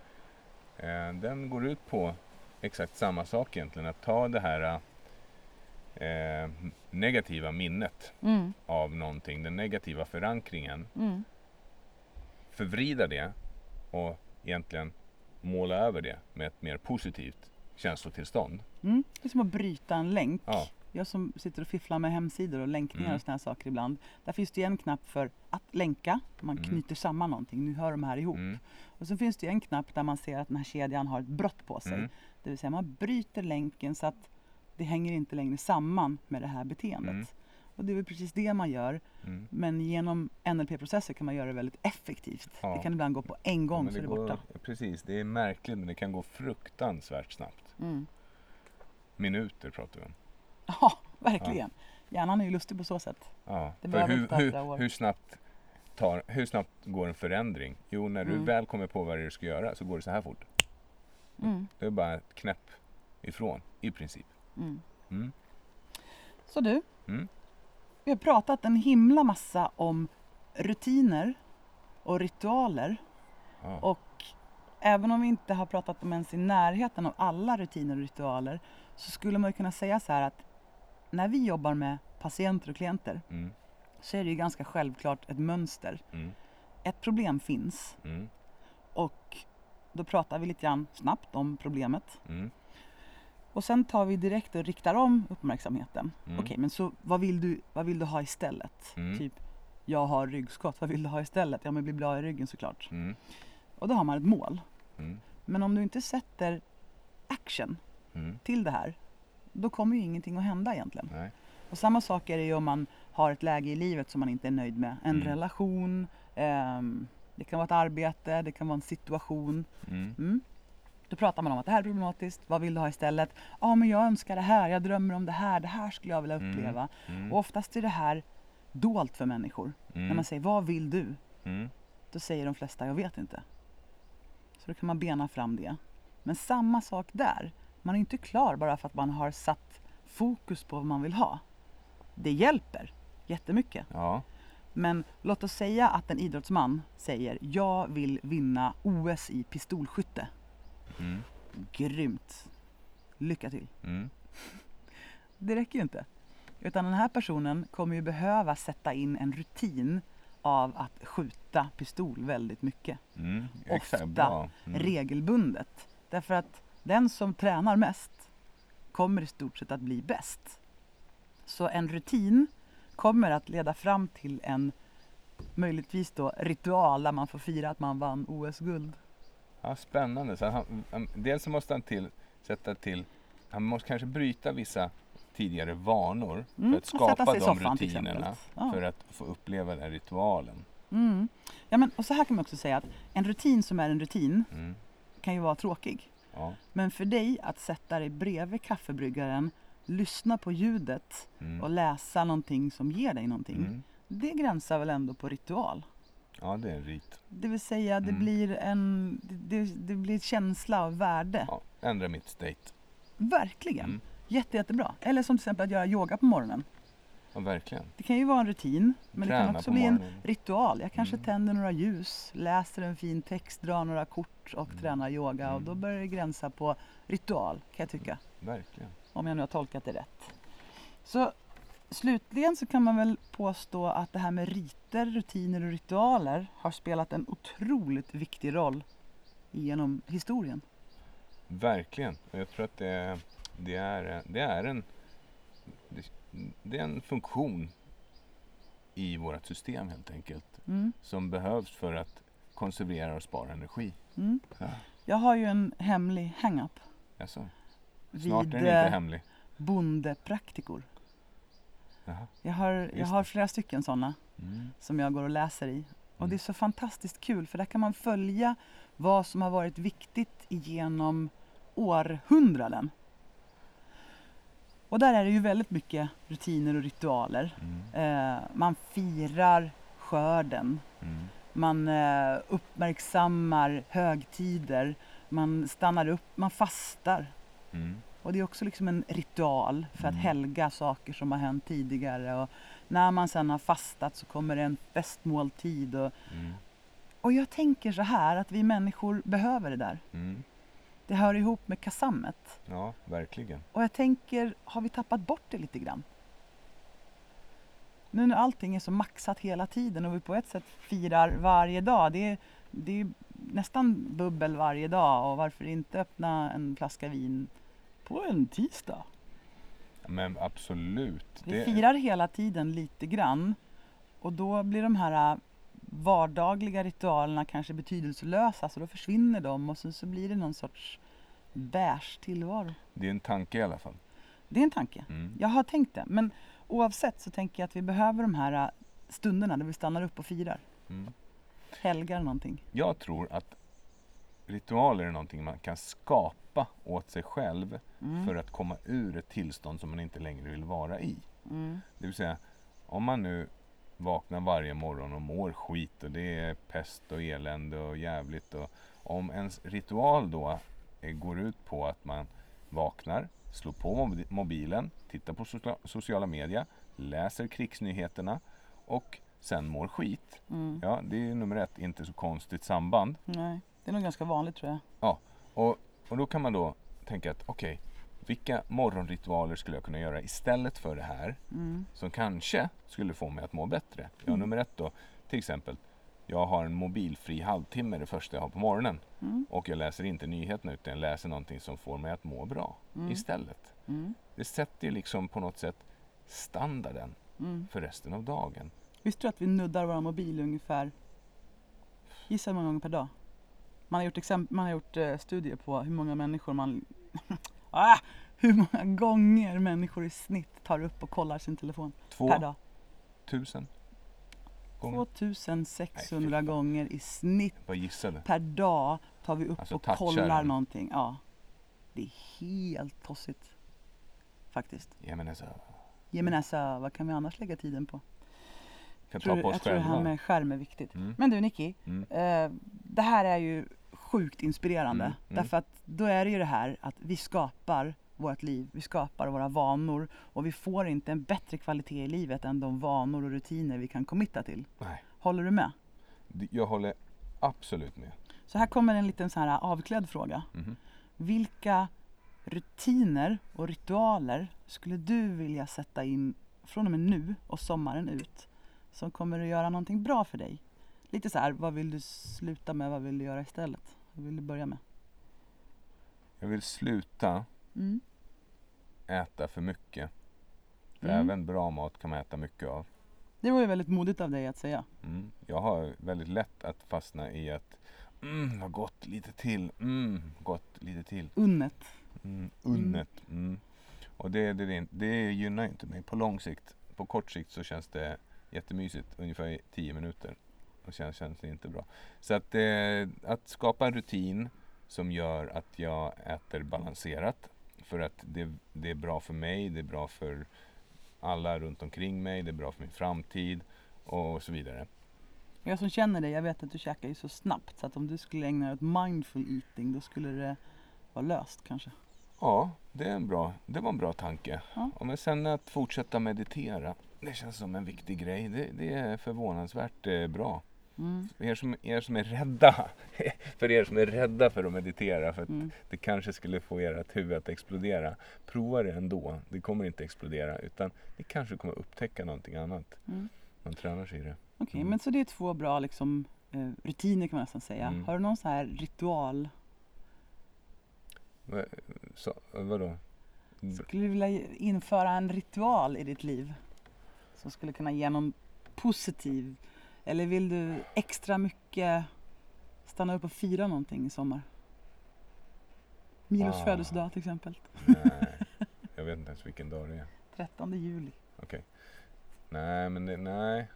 eh, den går ut på exakt samma sak egentligen. Att ta det här eh, negativa minnet Mm. av någonting, den negativa förankringen, Mm. förvrida det och egentligen måla över det med ett mer positivt känslotillstånd. Mm. Det är som att bryta en länk. Ja. Jag som sitter och fifflar med hemsidor och länkningar Mm. och här saker ibland. Där finns det en knapp för att länka. Man Mm. knyter samman någonting. Nu hör de här ihop. Mm. Och så finns det en knapp där man ser att den här kedjan har ett brott på sig. Mm. Det vill säga man bryter länken så att det hänger inte längre samman med det här beteendet. Mm. Och det är väl precis det man gör. Mm. Men genom NLP-processer kan man göra det väldigt effektivt. Ja. Det kan ibland gå på en gång men så är det borta. Precis, det är märkligt men det kan gå fruktansvärt snabbt. Mm. Minuter pratar vi om. [LAUGHS] Ja, verkligen. Hjärnan är ju lustig på så sätt. Ja. Det För hur, hur, hur, snabbt tar, hur snabbt går en förändring? Jo, när du Mm. väl kommer på vad du ska göra så går det så här fort. Mm. Det är bara ett knäpp ifrån, i princip. Mm. Mm. Så du, Mm. vi har pratat en himla massa om rutiner och ritualer. Ja. Och även om vi inte har pratat om ens i närheten av alla rutiner och ritualer så skulle man kunna säga så här att när vi jobbar med patienter och klienter Mm. så är det ju ganska självklart ett mönster. Mm. Ett problem finns Mm. och då pratar vi lite grann snabbt om problemet Mm. och sen tar vi direkt och riktar om uppmärksamheten. Mm. Okej, men så vad vill, du, vad vill du ha istället? Mm. Typ, jag har ryggskott, vad vill du ha istället? Ja, men bli bra i ryggen såklart. Mm. Och då har man ett mål. Men om du inte sätter action till det här, då kommer ju ingenting att hända egentligen. Nej. Och samma sak är det ju om man har ett läge i livet som man inte är nöjd med. En Mm. relation, ehm, det kan vara ett arbete, det kan vara en situation. Mm. Mm. Då pratar man om att det här är problematiskt, vad vill du ha istället? Ja, men jag önskar det här, jag drömmer om det här, det här skulle jag vilja Mm. uppleva. Mm. Och oftast är det här dolt för människor. När Mm. man säger vad vill du? Då säger de flesta jag vet inte. Så då kan man bena fram det. Men samma sak där. Man är inte klar bara för att man har satt fokus på vad man vill ha. Det hjälper jättemycket. Ja. Men låt oss säga att en idrottsman säger jag vill vinna OS i pistolskytte. Mm. Grymt! Lycka till! Mm. [LAUGHS] Det räcker ju inte. Utan den här personen kommer ju behöva sätta in en rutin av att skjuta pistol väldigt mycket. Mm. Ofta. Mm. regelbundet. Därför att den som tränar mest kommer i stort sett att bli bäst. Så en rutin kommer att leda fram till en möjligtvis då ritual där man får fira att man vann OS-guld. Ja, spännande. Så han, han, dels så måste han till, sätta till, han måste kanske bryta vissa tidigare vanor Mm, för att sätta skapa de soffan rutinerna. Ja. för att få uppleva den ritualen. Mm. Ja, men, och så här kan man också säga att en rutin som är en rutin Mm. kan ju vara tråkig. Ja. Men för dig att sätta dig bredvid kaffebryggaren, lyssna på ljudet Mm. och läsa någonting som ger dig någonting. Mm. Det gränsar väl ändå på ritual? ja, det är en rit. Det vill säga det Mm. blir en det, det blir känsla av värde. Ja, ändra mitt state. Verkligen. Mm. Jätte, jättebra. Eller som till exempel att göra yoga på morgonen. Ja, verkligen. Det kan ju vara en rutin men det kan Träna också bli en ritual. Jag kanske Mm. tänder några ljus, läser en fin text, drar några kort och Mm. tränar yoga och Mm. då börjar det gränsa på ritual kan jag tycka. Verkligen. Om jag nu har tolkat det rätt. Så slutligen så kan man väl påstå att det här med riter, rutiner och ritualer har spelat en otroligt viktig roll genom historien. Verkligen. Och jag tror att det, det, är, det är en det, är en funktion i vårt system helt enkelt Mm. som behövs för att konservera och spara energi. Mm. Ja. Jag har ju en hemlig hang-up Alltså, vid snart är den inte eh, hemlig. bondepraktikor. Jaha. Jag har, jag Just har flera stycken sådana Mm. som jag går och läser i. Och Mm. det är så fantastiskt kul för där kan man följa vad som har varit viktigt genom århundraden. Och där är det ju väldigt mycket rutiner och ritualer. Mm. Eh, man firar skörden, Mm. man eh, uppmärksammar högtider, man stannar upp, man fastar. Mm. Och det är också liksom en ritual för att Mm. helga saker som har hänt tidigare. Och när man sen har fastat så kommer det en festmåltid. Och, Mm. och jag tänker så här att vi människor behöver det där. Det hör ihop med kasammet. Ja, verkligen. Och jag tänker, har vi tappat bort det lite grann? Nu när allting är så maxat hela tiden och vi på ett sätt firar varje dag. Det är, det är nästan bubbel varje dag och varför inte öppna en flaska vin på en tisdag? Men absolut. Vi firar hela tiden lite grann och då blir de här vardagliga ritualerna kanske betydelselösa så då försvinner de och sen så blir det någon sorts beige tillvaro. det är en tanke i alla fall. Det är en tanke. Mm. Jag har tänkt det. Men oavsett så tänker jag att vi behöver de här äh, stunderna där vi stannar upp och firar. Mm. Helgar någonting. Jag tror att ritualer är någonting man kan skapa åt sig själv Mm. för att komma ur ett tillstånd som man inte längre vill vara i. Mm. Det vill säga, om man nu vaknar varje morgon och mår skit och det är pest och elände och jävligt och om ens ritual då går ut på att man vaknar, slår på mobi- mobilen, tittar på socia- sociala medier, läser krigsnyheterna och sen mår skit. Mm. Ja, det är nummer ett, inte så konstigt samband. Nej, det är nog ganska vanligt tror jag. Och, och då kan man då tänka att okej, vilka morgonritualer skulle jag kunna göra istället för det här Mm. som kanske skulle få mig att må bättre? Ja, Mm. nummer ett då, till exempel, jag har en mobilfri halvtimme det första jag har på morgonen Mm. och jag läser inte nyheterna utan jag läser någonting som får mig att må bra Mm. istället. Mm. Det sätter ju liksom på något sätt standarden Mm. för resten av dagen. Visste du att vi nuddar våra mobil ungefär, gissa hur många gånger per dag? Man har gjort, exemp- man har gjort eh, studier på hur många människor man, [LAUGHS] ah, hur många gånger människor i snitt tar upp och kollar sin telefon Två per dag. tusen gånger. 2600 gånger i snitt per dag tar vi upp Alltså och kollar den. någonting. Ja. Det är helt tossigt. Faktiskt. Men alltså, mig näsa, vad kan vi annars lägga tiden på? kan Tror, ta på oss jag tror det här själva. med skärm är viktigt. Mm. Men du Nicky, Mm. eh, det här är ju sjukt inspirerande. Mm, mm. Därför att då är det ju det här att vi skapar vårt liv, vi skapar våra vanor och vi får inte en bättre kvalitet i livet än de vanor och rutiner vi kan committa till. Nej, Håller du med? jag håller absolut med. Så här kommer en liten så här avklädd fråga. Mhm. Vilka rutiner och ritualer skulle du vilja sätta in från och med nu och sommaren ut som kommer att göra någonting bra för dig? Lite så här, vad vill du sluta med, vad vill du göra istället? Vad vill du börja med? Jag vill sluta Mm. äta för mycket. För Mm. även bra mat kan man äta mycket av. Det var ju väldigt modigt av dig att säga. Mm. Jag har väldigt lätt att fastna i att mm, vad gott, lite till, mm, gott, lite till. Unnet. Mm, unnet. Mm. Och det, det, det, gynnar inte mig på lång sikt. På kort sikt så känns det jättemysigt, ungefär i 10 minuter. Och känns det inte bra. Så att, eh, att skapa en rutin som gör att jag äter balanserat. För att det, det är bra för mig, det är bra för alla runt omkring mig, det är bra för min framtid och så vidare. Jag som känner dig, jag vet att du käkar ju så snabbt så att om du skulle ägna dig åt mindful eating då skulle det vara löst kanske. Ja, det, är en bra, det var en bra tanke. Ja. Men sen att fortsätta meditera, det känns som en viktig grej. Det, det är förvånansvärt eh, bra. Mm. Er som, er som är rädda, [LAUGHS] för er som är rädda för att meditera, för att Mm. det kanske skulle få ert huvud att explodera. Prova det ändå. Det kommer inte explodera, utan ni kanske kommer upptäcka någonting annat. Mm. Man tränar sig i det. Okej, Mm. men så det är två bra liksom, eh, rutiner kan man nästan säga. Mm. Har du någon sån här ritual? Va, så, vadå? Skulle du vilja införa en ritual i ditt liv? Som skulle kunna ge någon positiv? Eller vill du extra mycket stanna upp och fira någonting i sommar? Milos Ah. födelsedag till exempel. Nej, jag vet inte ens vilken dag det är. [LAUGHS] 13 juli. okej. Nej, men det, nej.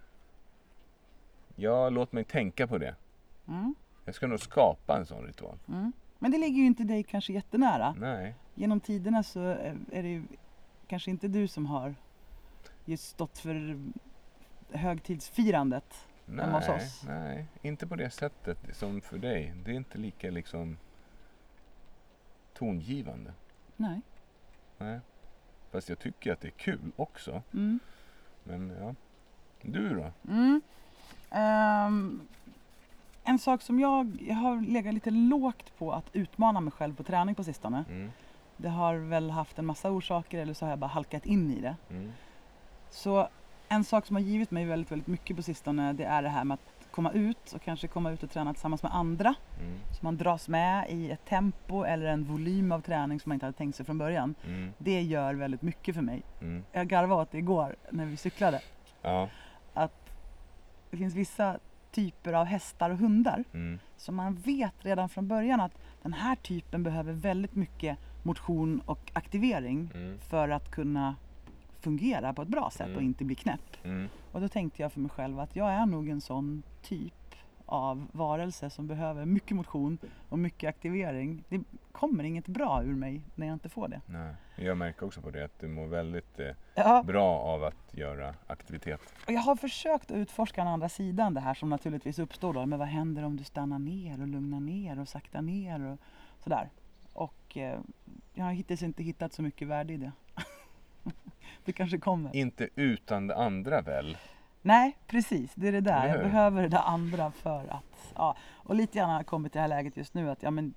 Ja, låt mig tänka på det. Mm. Jag ska nog skapa en sån ritual. Mm. Men det ligger ju inte dig kanske jättenära. Nej. Genom tiderna så är är det ju kanske inte du som har just stått för högtidsfirandet. Hemma hos Nej, oss. nej, inte på det sättet som för dig. Det är inte lika liksom tongivande. Nej. Nej. Fast jag tycker att det är kul också. Mm. Men ja. Du då? Mm. Ehm, en sak som jag, jag har legat lite lågt på att utmana mig själv på träning på sistone. Mm. Det har väl haft en massa orsaker eller så har jag bara halkat in i det. Mm. Så en sak som har givit mig väldigt, väldigt mycket på sistone det är det här med att komma ut och kanske komma ut och träna tillsammans med andra. Mm. Så man dras med i ett tempo eller en volym av träning som man inte hade tänkt sig från början. Mm. Det gör väldigt mycket för mig. Mm. Jag garvade åt det igår när vi cyklade. Ja. Att det finns vissa typer av hästar och hundar Mm. som man vet redan från början att den här typen behöver väldigt mycket motion och aktivering Mm. för att kunna fungera på ett bra sätt och Mm. inte bli knäpp. Mm. Och då tänkte jag för mig själv att jag är nog en sån typ av varelse som behöver mycket motion och mycket aktivering. Det kommer inget bra ur mig när jag inte får det. Nej. Jag märker också på det att du mår väldigt eh, Ja, bra av att göra aktivitet. och jag har försökt att utforska den andra sidan det här som naturligtvis uppstår då. Men vad händer om du stannar ner och lugnar ner och saktar ner och sådär. Och eh, jag har hittills inte hittat så mycket värde i det. [LAUGHS] det kanske kommer. Inte utan det andra väl? Nej, precis. Det är det där. Jag behöver det där andra för att... Ja. Och lite grann har jag kommit till det här läget just nu att ja, men,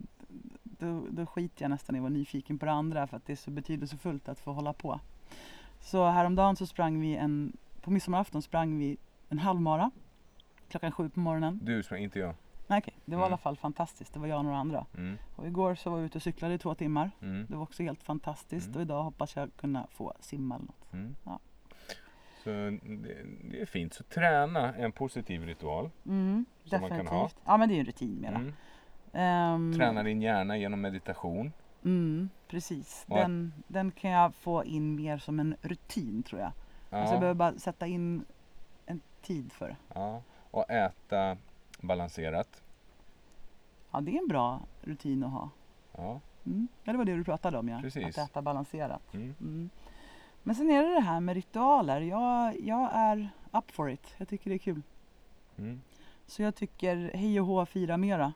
då, då skiter jag nästan i att vara nyfiken på det andra för att det är så betydelsefullt att få hålla på. Så häromdagen så sprang vi en... På midsommarafton sprang vi en halvmara klockan sju på morgonen. Du sprang, inte jag. Nej, okej. Det var i Mm. alla fall fantastiskt. Det var jag och några andra. Mm. Och igår så var vi ute och cyklade i två timmar. Mm. Det var också helt fantastiskt Mm. och idag hoppas jag kunna få simma eller något. Mm. Ja. Så det, det är fint. Så träna är en positiv ritual. Mm, Som man kan definitivt. ha. Ja men det är ju en rutin mera. Ehm, Träna din hjärna genom meditation. Precis. Den, den kan jag få in mer som en rutin tror jag. Ja. Alltså jag behöver bara sätta in en tid för det. ja. Och äta balanserat. Ja, det är en bra rutin att ha. Ja. Mm. Ja, det var det du pratade om ja. Precis. Att äta balanserat. Mm. Mm. Men sen är det det här med ritualer. Jag, jag är up for it. Jag tycker det är kul. Mm. Så jag tycker hej och hå, fira mera.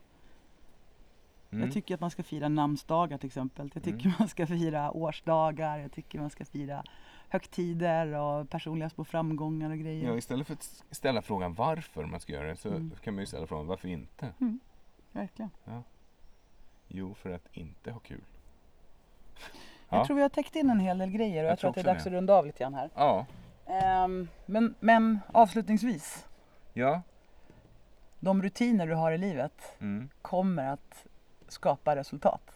Mm. Jag tycker att man ska fira namnsdagar till exempel. Jag tycker Mm. man ska fira årsdagar. Jag tycker man ska fira högtider och personliga små framgångar och grejer. Ja, istället för att ställa frågan varför man ska göra det så Mm. kan man ju ställa frågan varför inte? Verkligen. Jo, för att inte ha kul. Jag Ja. tror vi har täckt in en hel del grejer och Jag jag, tror att det är dags det. att runda av lite grann här. Ja. Ehm, men, men avslutningsvis, Ja. de rutiner du har i livet Mm. kommer att skapa resultat.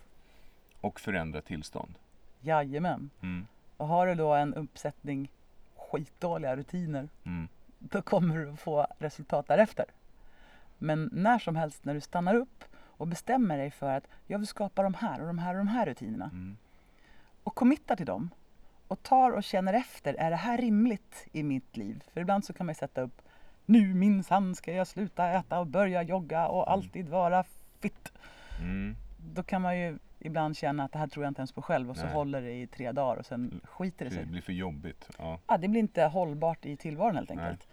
Och förändra tillstånd. Jajamän. Mm. Och har du då en uppsättning skitdåliga rutiner, Mm. då kommer du få resultat därefter. Men när som helst när du stannar upp och bestämmer dig för att jag vill skapa de här och de här och de här rutinerna Mm. och committar till dem och tar och känner efter, är det här rimligt i mitt liv? För ibland så kan man sätta upp, nu minsann ska jag sluta äta och börja jogga och alltid vara fit. Mm. Då kan man ju ibland känna att det här tror jag inte ens på själv och så Nej. håller det i tre dagar och sen skiter det Det sig. blir för jobbigt. Ja. Ja, det blir inte hållbart i tillvaron helt Nej. enkelt.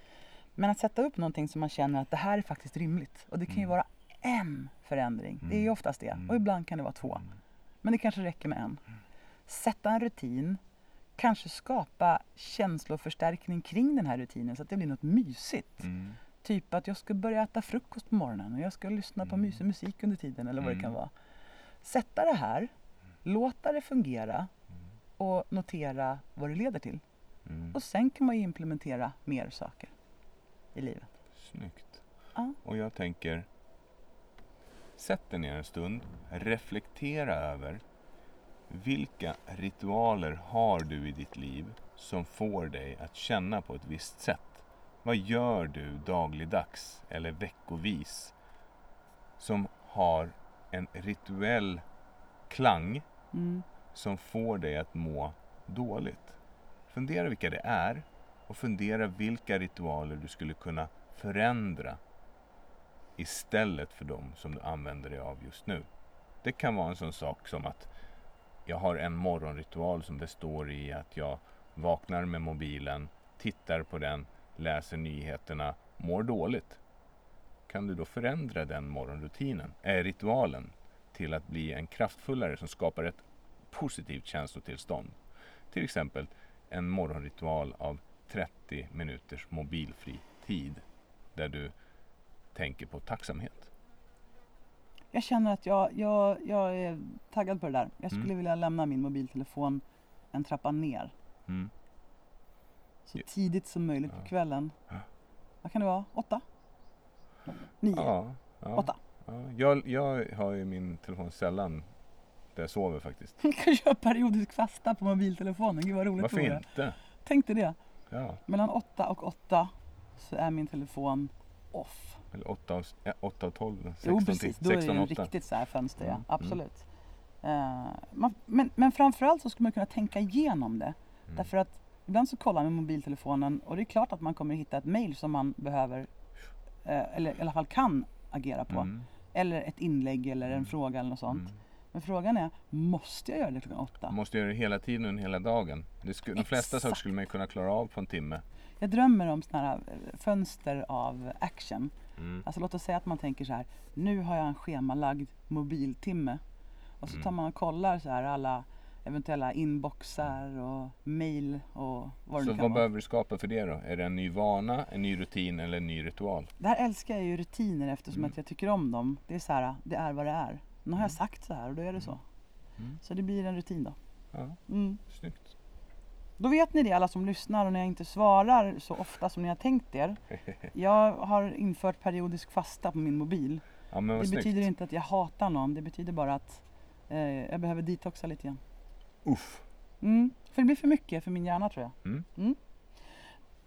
Men att sätta upp någonting som man känner att det här är faktiskt rimligt. Och det kan ju Mm. vara en förändring. Det är ju Mm. oftast det. Mm. Och ibland kan det vara två. Mm. Men det kanske räcker med en. Sätta en rutin. Kanske skapa känsloförstärkning kring den här rutinen så att det blir något mysigt. Mm. Typ att jag ska börja äta frukost på morgonen och jag ska lyssna på Mm. mysig musik under tiden eller vad det kan Mm. vara. Sätta det här, låta det fungera och notera vad det leder till. Mm. Och sen kan man ju implementera mer saker i livet. Snyggt. Ja. Och jag tänker, sätt dig ner en stund, reflektera över vilka ritualer har du i ditt liv som får dig att känna på ett visst sätt? Vad gör du dagligdags eller veckovis som har en rituell klang Mm. som får dig att må dåligt? Fundera vilka det är och fundera vilka ritualer du skulle kunna förändra istället för de som du använder dig av just nu. Det kan vara en sån sak som att jag har en morgonritual som består i att jag vaknar med mobilen, tittar på den, läser nyheterna, mår dåligt. Kan du då förändra den morgonrutinen, äh, ritualen, till att bli en kraftfullare som skapar ett positivt känslotillstånd? Till exempel en morgonritual av 30 minuters mobilfri tid där du tänker på tacksamhet. Jag känner att jag, jag, jag är taggad på det där. Jag skulle Mm. vilja lämna min mobiltelefon en trappa ner. Mm. Så tidigt som möjligt på kvällen. Vad kan det vara? Åtta? Nio? Ja, ja, Åtta? ja. Jag, jag har ju min telefon sällan där jag sover faktiskt. [LAUGHS] Du kan köra periodisk fasta på mobiltelefonen. Gud vad roligt Varför vore. inte? Tänk dig det. Ja, Mellan åtta och åtta så är min telefon off. eller 8 av, ja, 8 av 12. 16 Jo precis, då är det 16 ju 8. riktigt så här fönster ja. Mm, Absolut. Eh, man, men, men framförallt så skulle man kunna tänka igenom det. Mm. Därför att ibland så kollar man mobiltelefonen och det är klart att man kommer hitta ett mail som man behöver eh, eller i alla fall kan agera på. Mm. Eller ett inlägg eller en Mm. fråga eller något sånt. Mm. Men frågan är, måste jag göra det klockan åtta? Måste göra det hela tiden under hela dagen. Det skulle, de flesta saker skulle man kunna klara av på en timme. Jag drömmer om sådana här eh, fönster av action. Mm. Alltså låt oss säga att man tänker så här, nu har jag en schemalagd mobiltimme. Och så tar Mm. man och kollar så här alla eventuella inboxar och mail och vad det Så kan vad vara. behöver du skapa för det då? Är det en ny vana, en ny rutin eller en ny ritual? Det här älskar jag ju rutiner eftersom Mm. att jag tycker om dem. Det är så här, det är vad det är. Nu har jag sagt så här och då är det så. Mm. Så det blir en rutin då. Ja, Mm. snyggt. Då vet ni det alla som lyssnar och när jag inte svarar så ofta som ni har tänkt er. [LAUGHS] Jag har infört periodisk fasta på min mobil. Ja, Det snyggt. betyder inte att jag hatar någon, det betyder bara att eh, jag behöver detoxa lite grann. Uff. Mm. För det blir för mycket för min hjärna tror jag. Mm.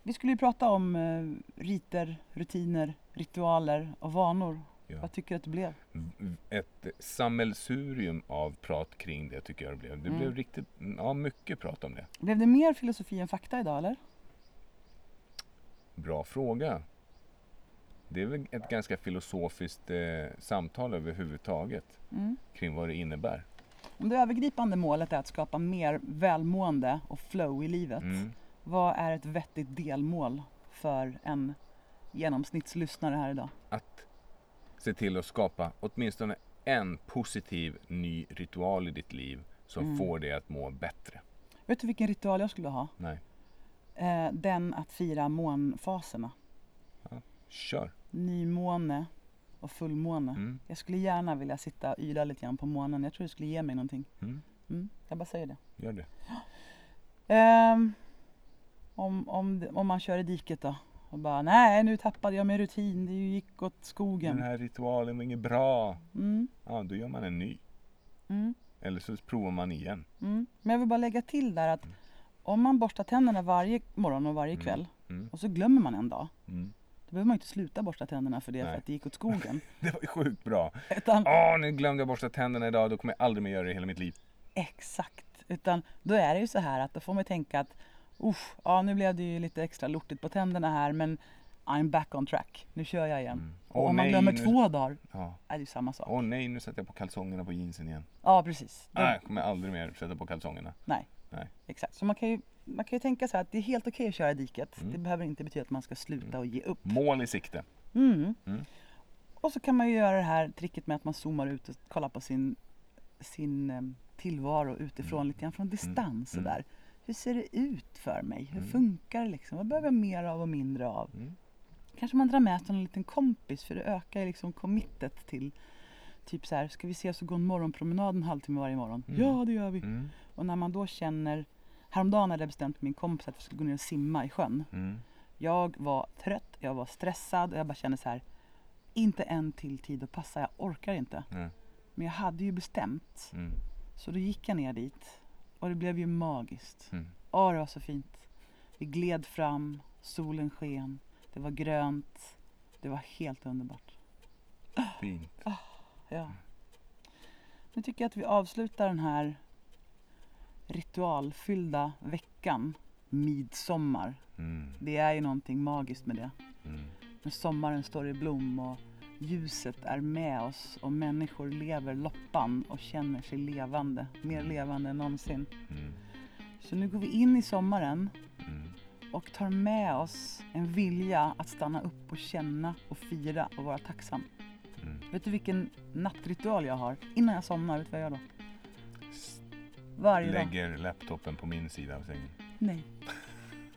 Vi skulle ju prata om eh, riter, rutiner, ritualer och vanor. Ja. Vad tycker du att det blev? Ett sammelsurium av prat kring det tycker jag det blev. Det Mm. blev riktigt, ja mycket prat om det. Blev det mer filosofi än fakta idag eller? Bra fråga. Det är väl ett ganska filosofiskt eh, samtal överhuvudtaget Mm. kring vad det innebär. Om det övergripande målet är att skapa mer välmående och flow i livet. Mm. Vad är ett vettigt delmål för en genomsnittslyssnare här idag? Att se till att skapa åtminstone en positiv ny ritual i ditt liv som Mm. får dig att må bättre. Vet du vilken ritual jag skulle ha? Nej, Eh, den att fira månfaserna. kör. Nymåne och fullmåne. Mm. Jag skulle gärna vilja sitta och yla lite grann på månen. Jag tror det skulle ge mig någonting. Mm. Mm, jag bara säger det. Gör det. Ehm, om, om, om man kör i diket då? Och bara, nej nu tappade jag min rutin, det gick åt skogen. Den här ritualen var inget bra. Mm, Ja, då gör man en ny. mm, Eller så provar man igen. mm. Men jag vill bara lägga till där att om man borstar tänderna varje morgon och varje Mm. kväll Mm. och så glömmer man en dag. Behöver man inte sluta borsta tänderna för det för Nej. att det gick åt skogen. [LAUGHS] Det var ju sjukt bra. Utan, Åh, nu glömde jag borsta tänderna idag. Då kommer jag aldrig mer göra det i hela mitt liv. Exakt. Utan då är det ju så här att då får man tänka att Usch, ja nu blev det ju lite extra lortigt på tänderna här men I'm back on track. Nu kör jag igen. Mm. Och Åh, om man nej, glömmer nu- två dagar Ja. är det ju samma sak. Åh nej, nu sätter jag på kalsongerna på jeansen igen. Ja precis. Nej, jag kommer aldrig mer sätta på kalsongerna. nej. Nej. Exakt. Så man kan, ju, man kan ju tänka så här att det är helt okej att köra i diket. Mm. Det behöver inte betyda att man ska sluta och ge upp. Mål i sikte. Mm. Mm. Och så kan man ju göra det här tricket med att man zoomar ut och kollar på sin, sin eh, tillvaro utifrån Mm. lite grann från distans. Mm. Sådär. Hur ser det ut för mig? Hur Mm. funkar det liksom? Vad behöver jag mer av och mindre av? Mm. Kanske man drar med sig en liten kompis för det ökar ju liksom committet till Typ så här, ska vi ses och gå en morgonpromenad en halvtimme varje morgon? Mm. Ja det gör vi! Mm. Och när man då känner Häromdagen hade jag bestämt min kompis att vi skulle gå ner och simma i sjön. Mm. Jag var trött, jag var stressad och jag bara kände så här Inte en till tid att passa, jag orkar inte. Mm. Men jag hade ju bestämt. Mm. Så då gick jag ner dit. Och det blev ju magiskt. Mm. Åh, det var så fint. Vi gled fram, solen sken, det var grönt. Det var helt underbart. Fint. Ja. Nu tycker jag att vi avslutar den här ritualfyllda veckan midsommar. Mm. Det är ju någonting magiskt med det. Mm. När sommaren står i blom och ljuset är med oss och människor lever loppan och känner sig levande. Mer levande än någonsin. Mm. Så nu går vi in i sommaren Mm. och tar med oss en vilja att stanna upp och känna och fira och vara tacksam. Mm. Vet du vilken nattritual jag har? Innan jag somnar, vet du vad jag gör då? Varje dag. Lägger laptopen på min sida av sängen. Nej.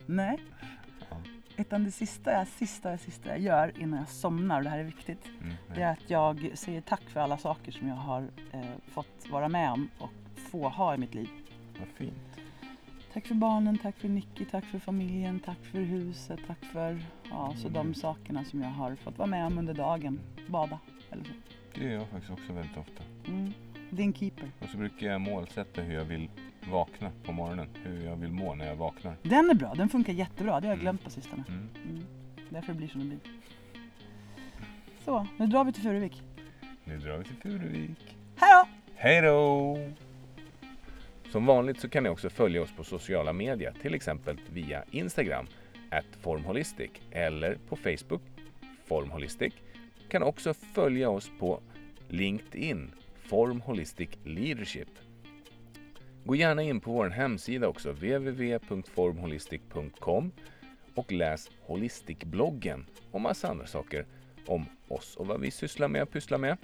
Nej. Ja. Utan det sista jag, sista, sista jag gör innan jag somnar, och det här är viktigt, Mm. det är att jag säger tack för alla saker som jag har eh, fått vara med om och få ha i mitt liv. Vad fint. Tack för barnen, tack för Nicky, tack för familjen, tack för huset, tack för ja, så de sakerna som jag har fått vara med om under dagen. Bada eller så. Det gör jag faktiskt också väldigt ofta. Mm. Din keeper. Och så brukar jag målsätta hur jag vill vakna på morgonen. Hur jag vill må när jag vaknar. Den är bra, den funkar jättebra. Det har jag Mm. glömt på sistone. Mm. Mm. Därför det blir som det blir. Så, nu drar vi till Furuvik. Nu drar vi till Furuvik. Hej då! Hej då! Som vanligt så kan ni också följa oss på sociala medier, till exempel via Instagram, at formholistic, eller på Facebook, formholistic. kan också följa oss på LinkedIn, Form Holistic Leadership. Gå gärna in på vår hemsida också, www.formholistic.com och läs Holistic-bloggen och massa andra saker om oss och vad vi sysslar med och pysslar med.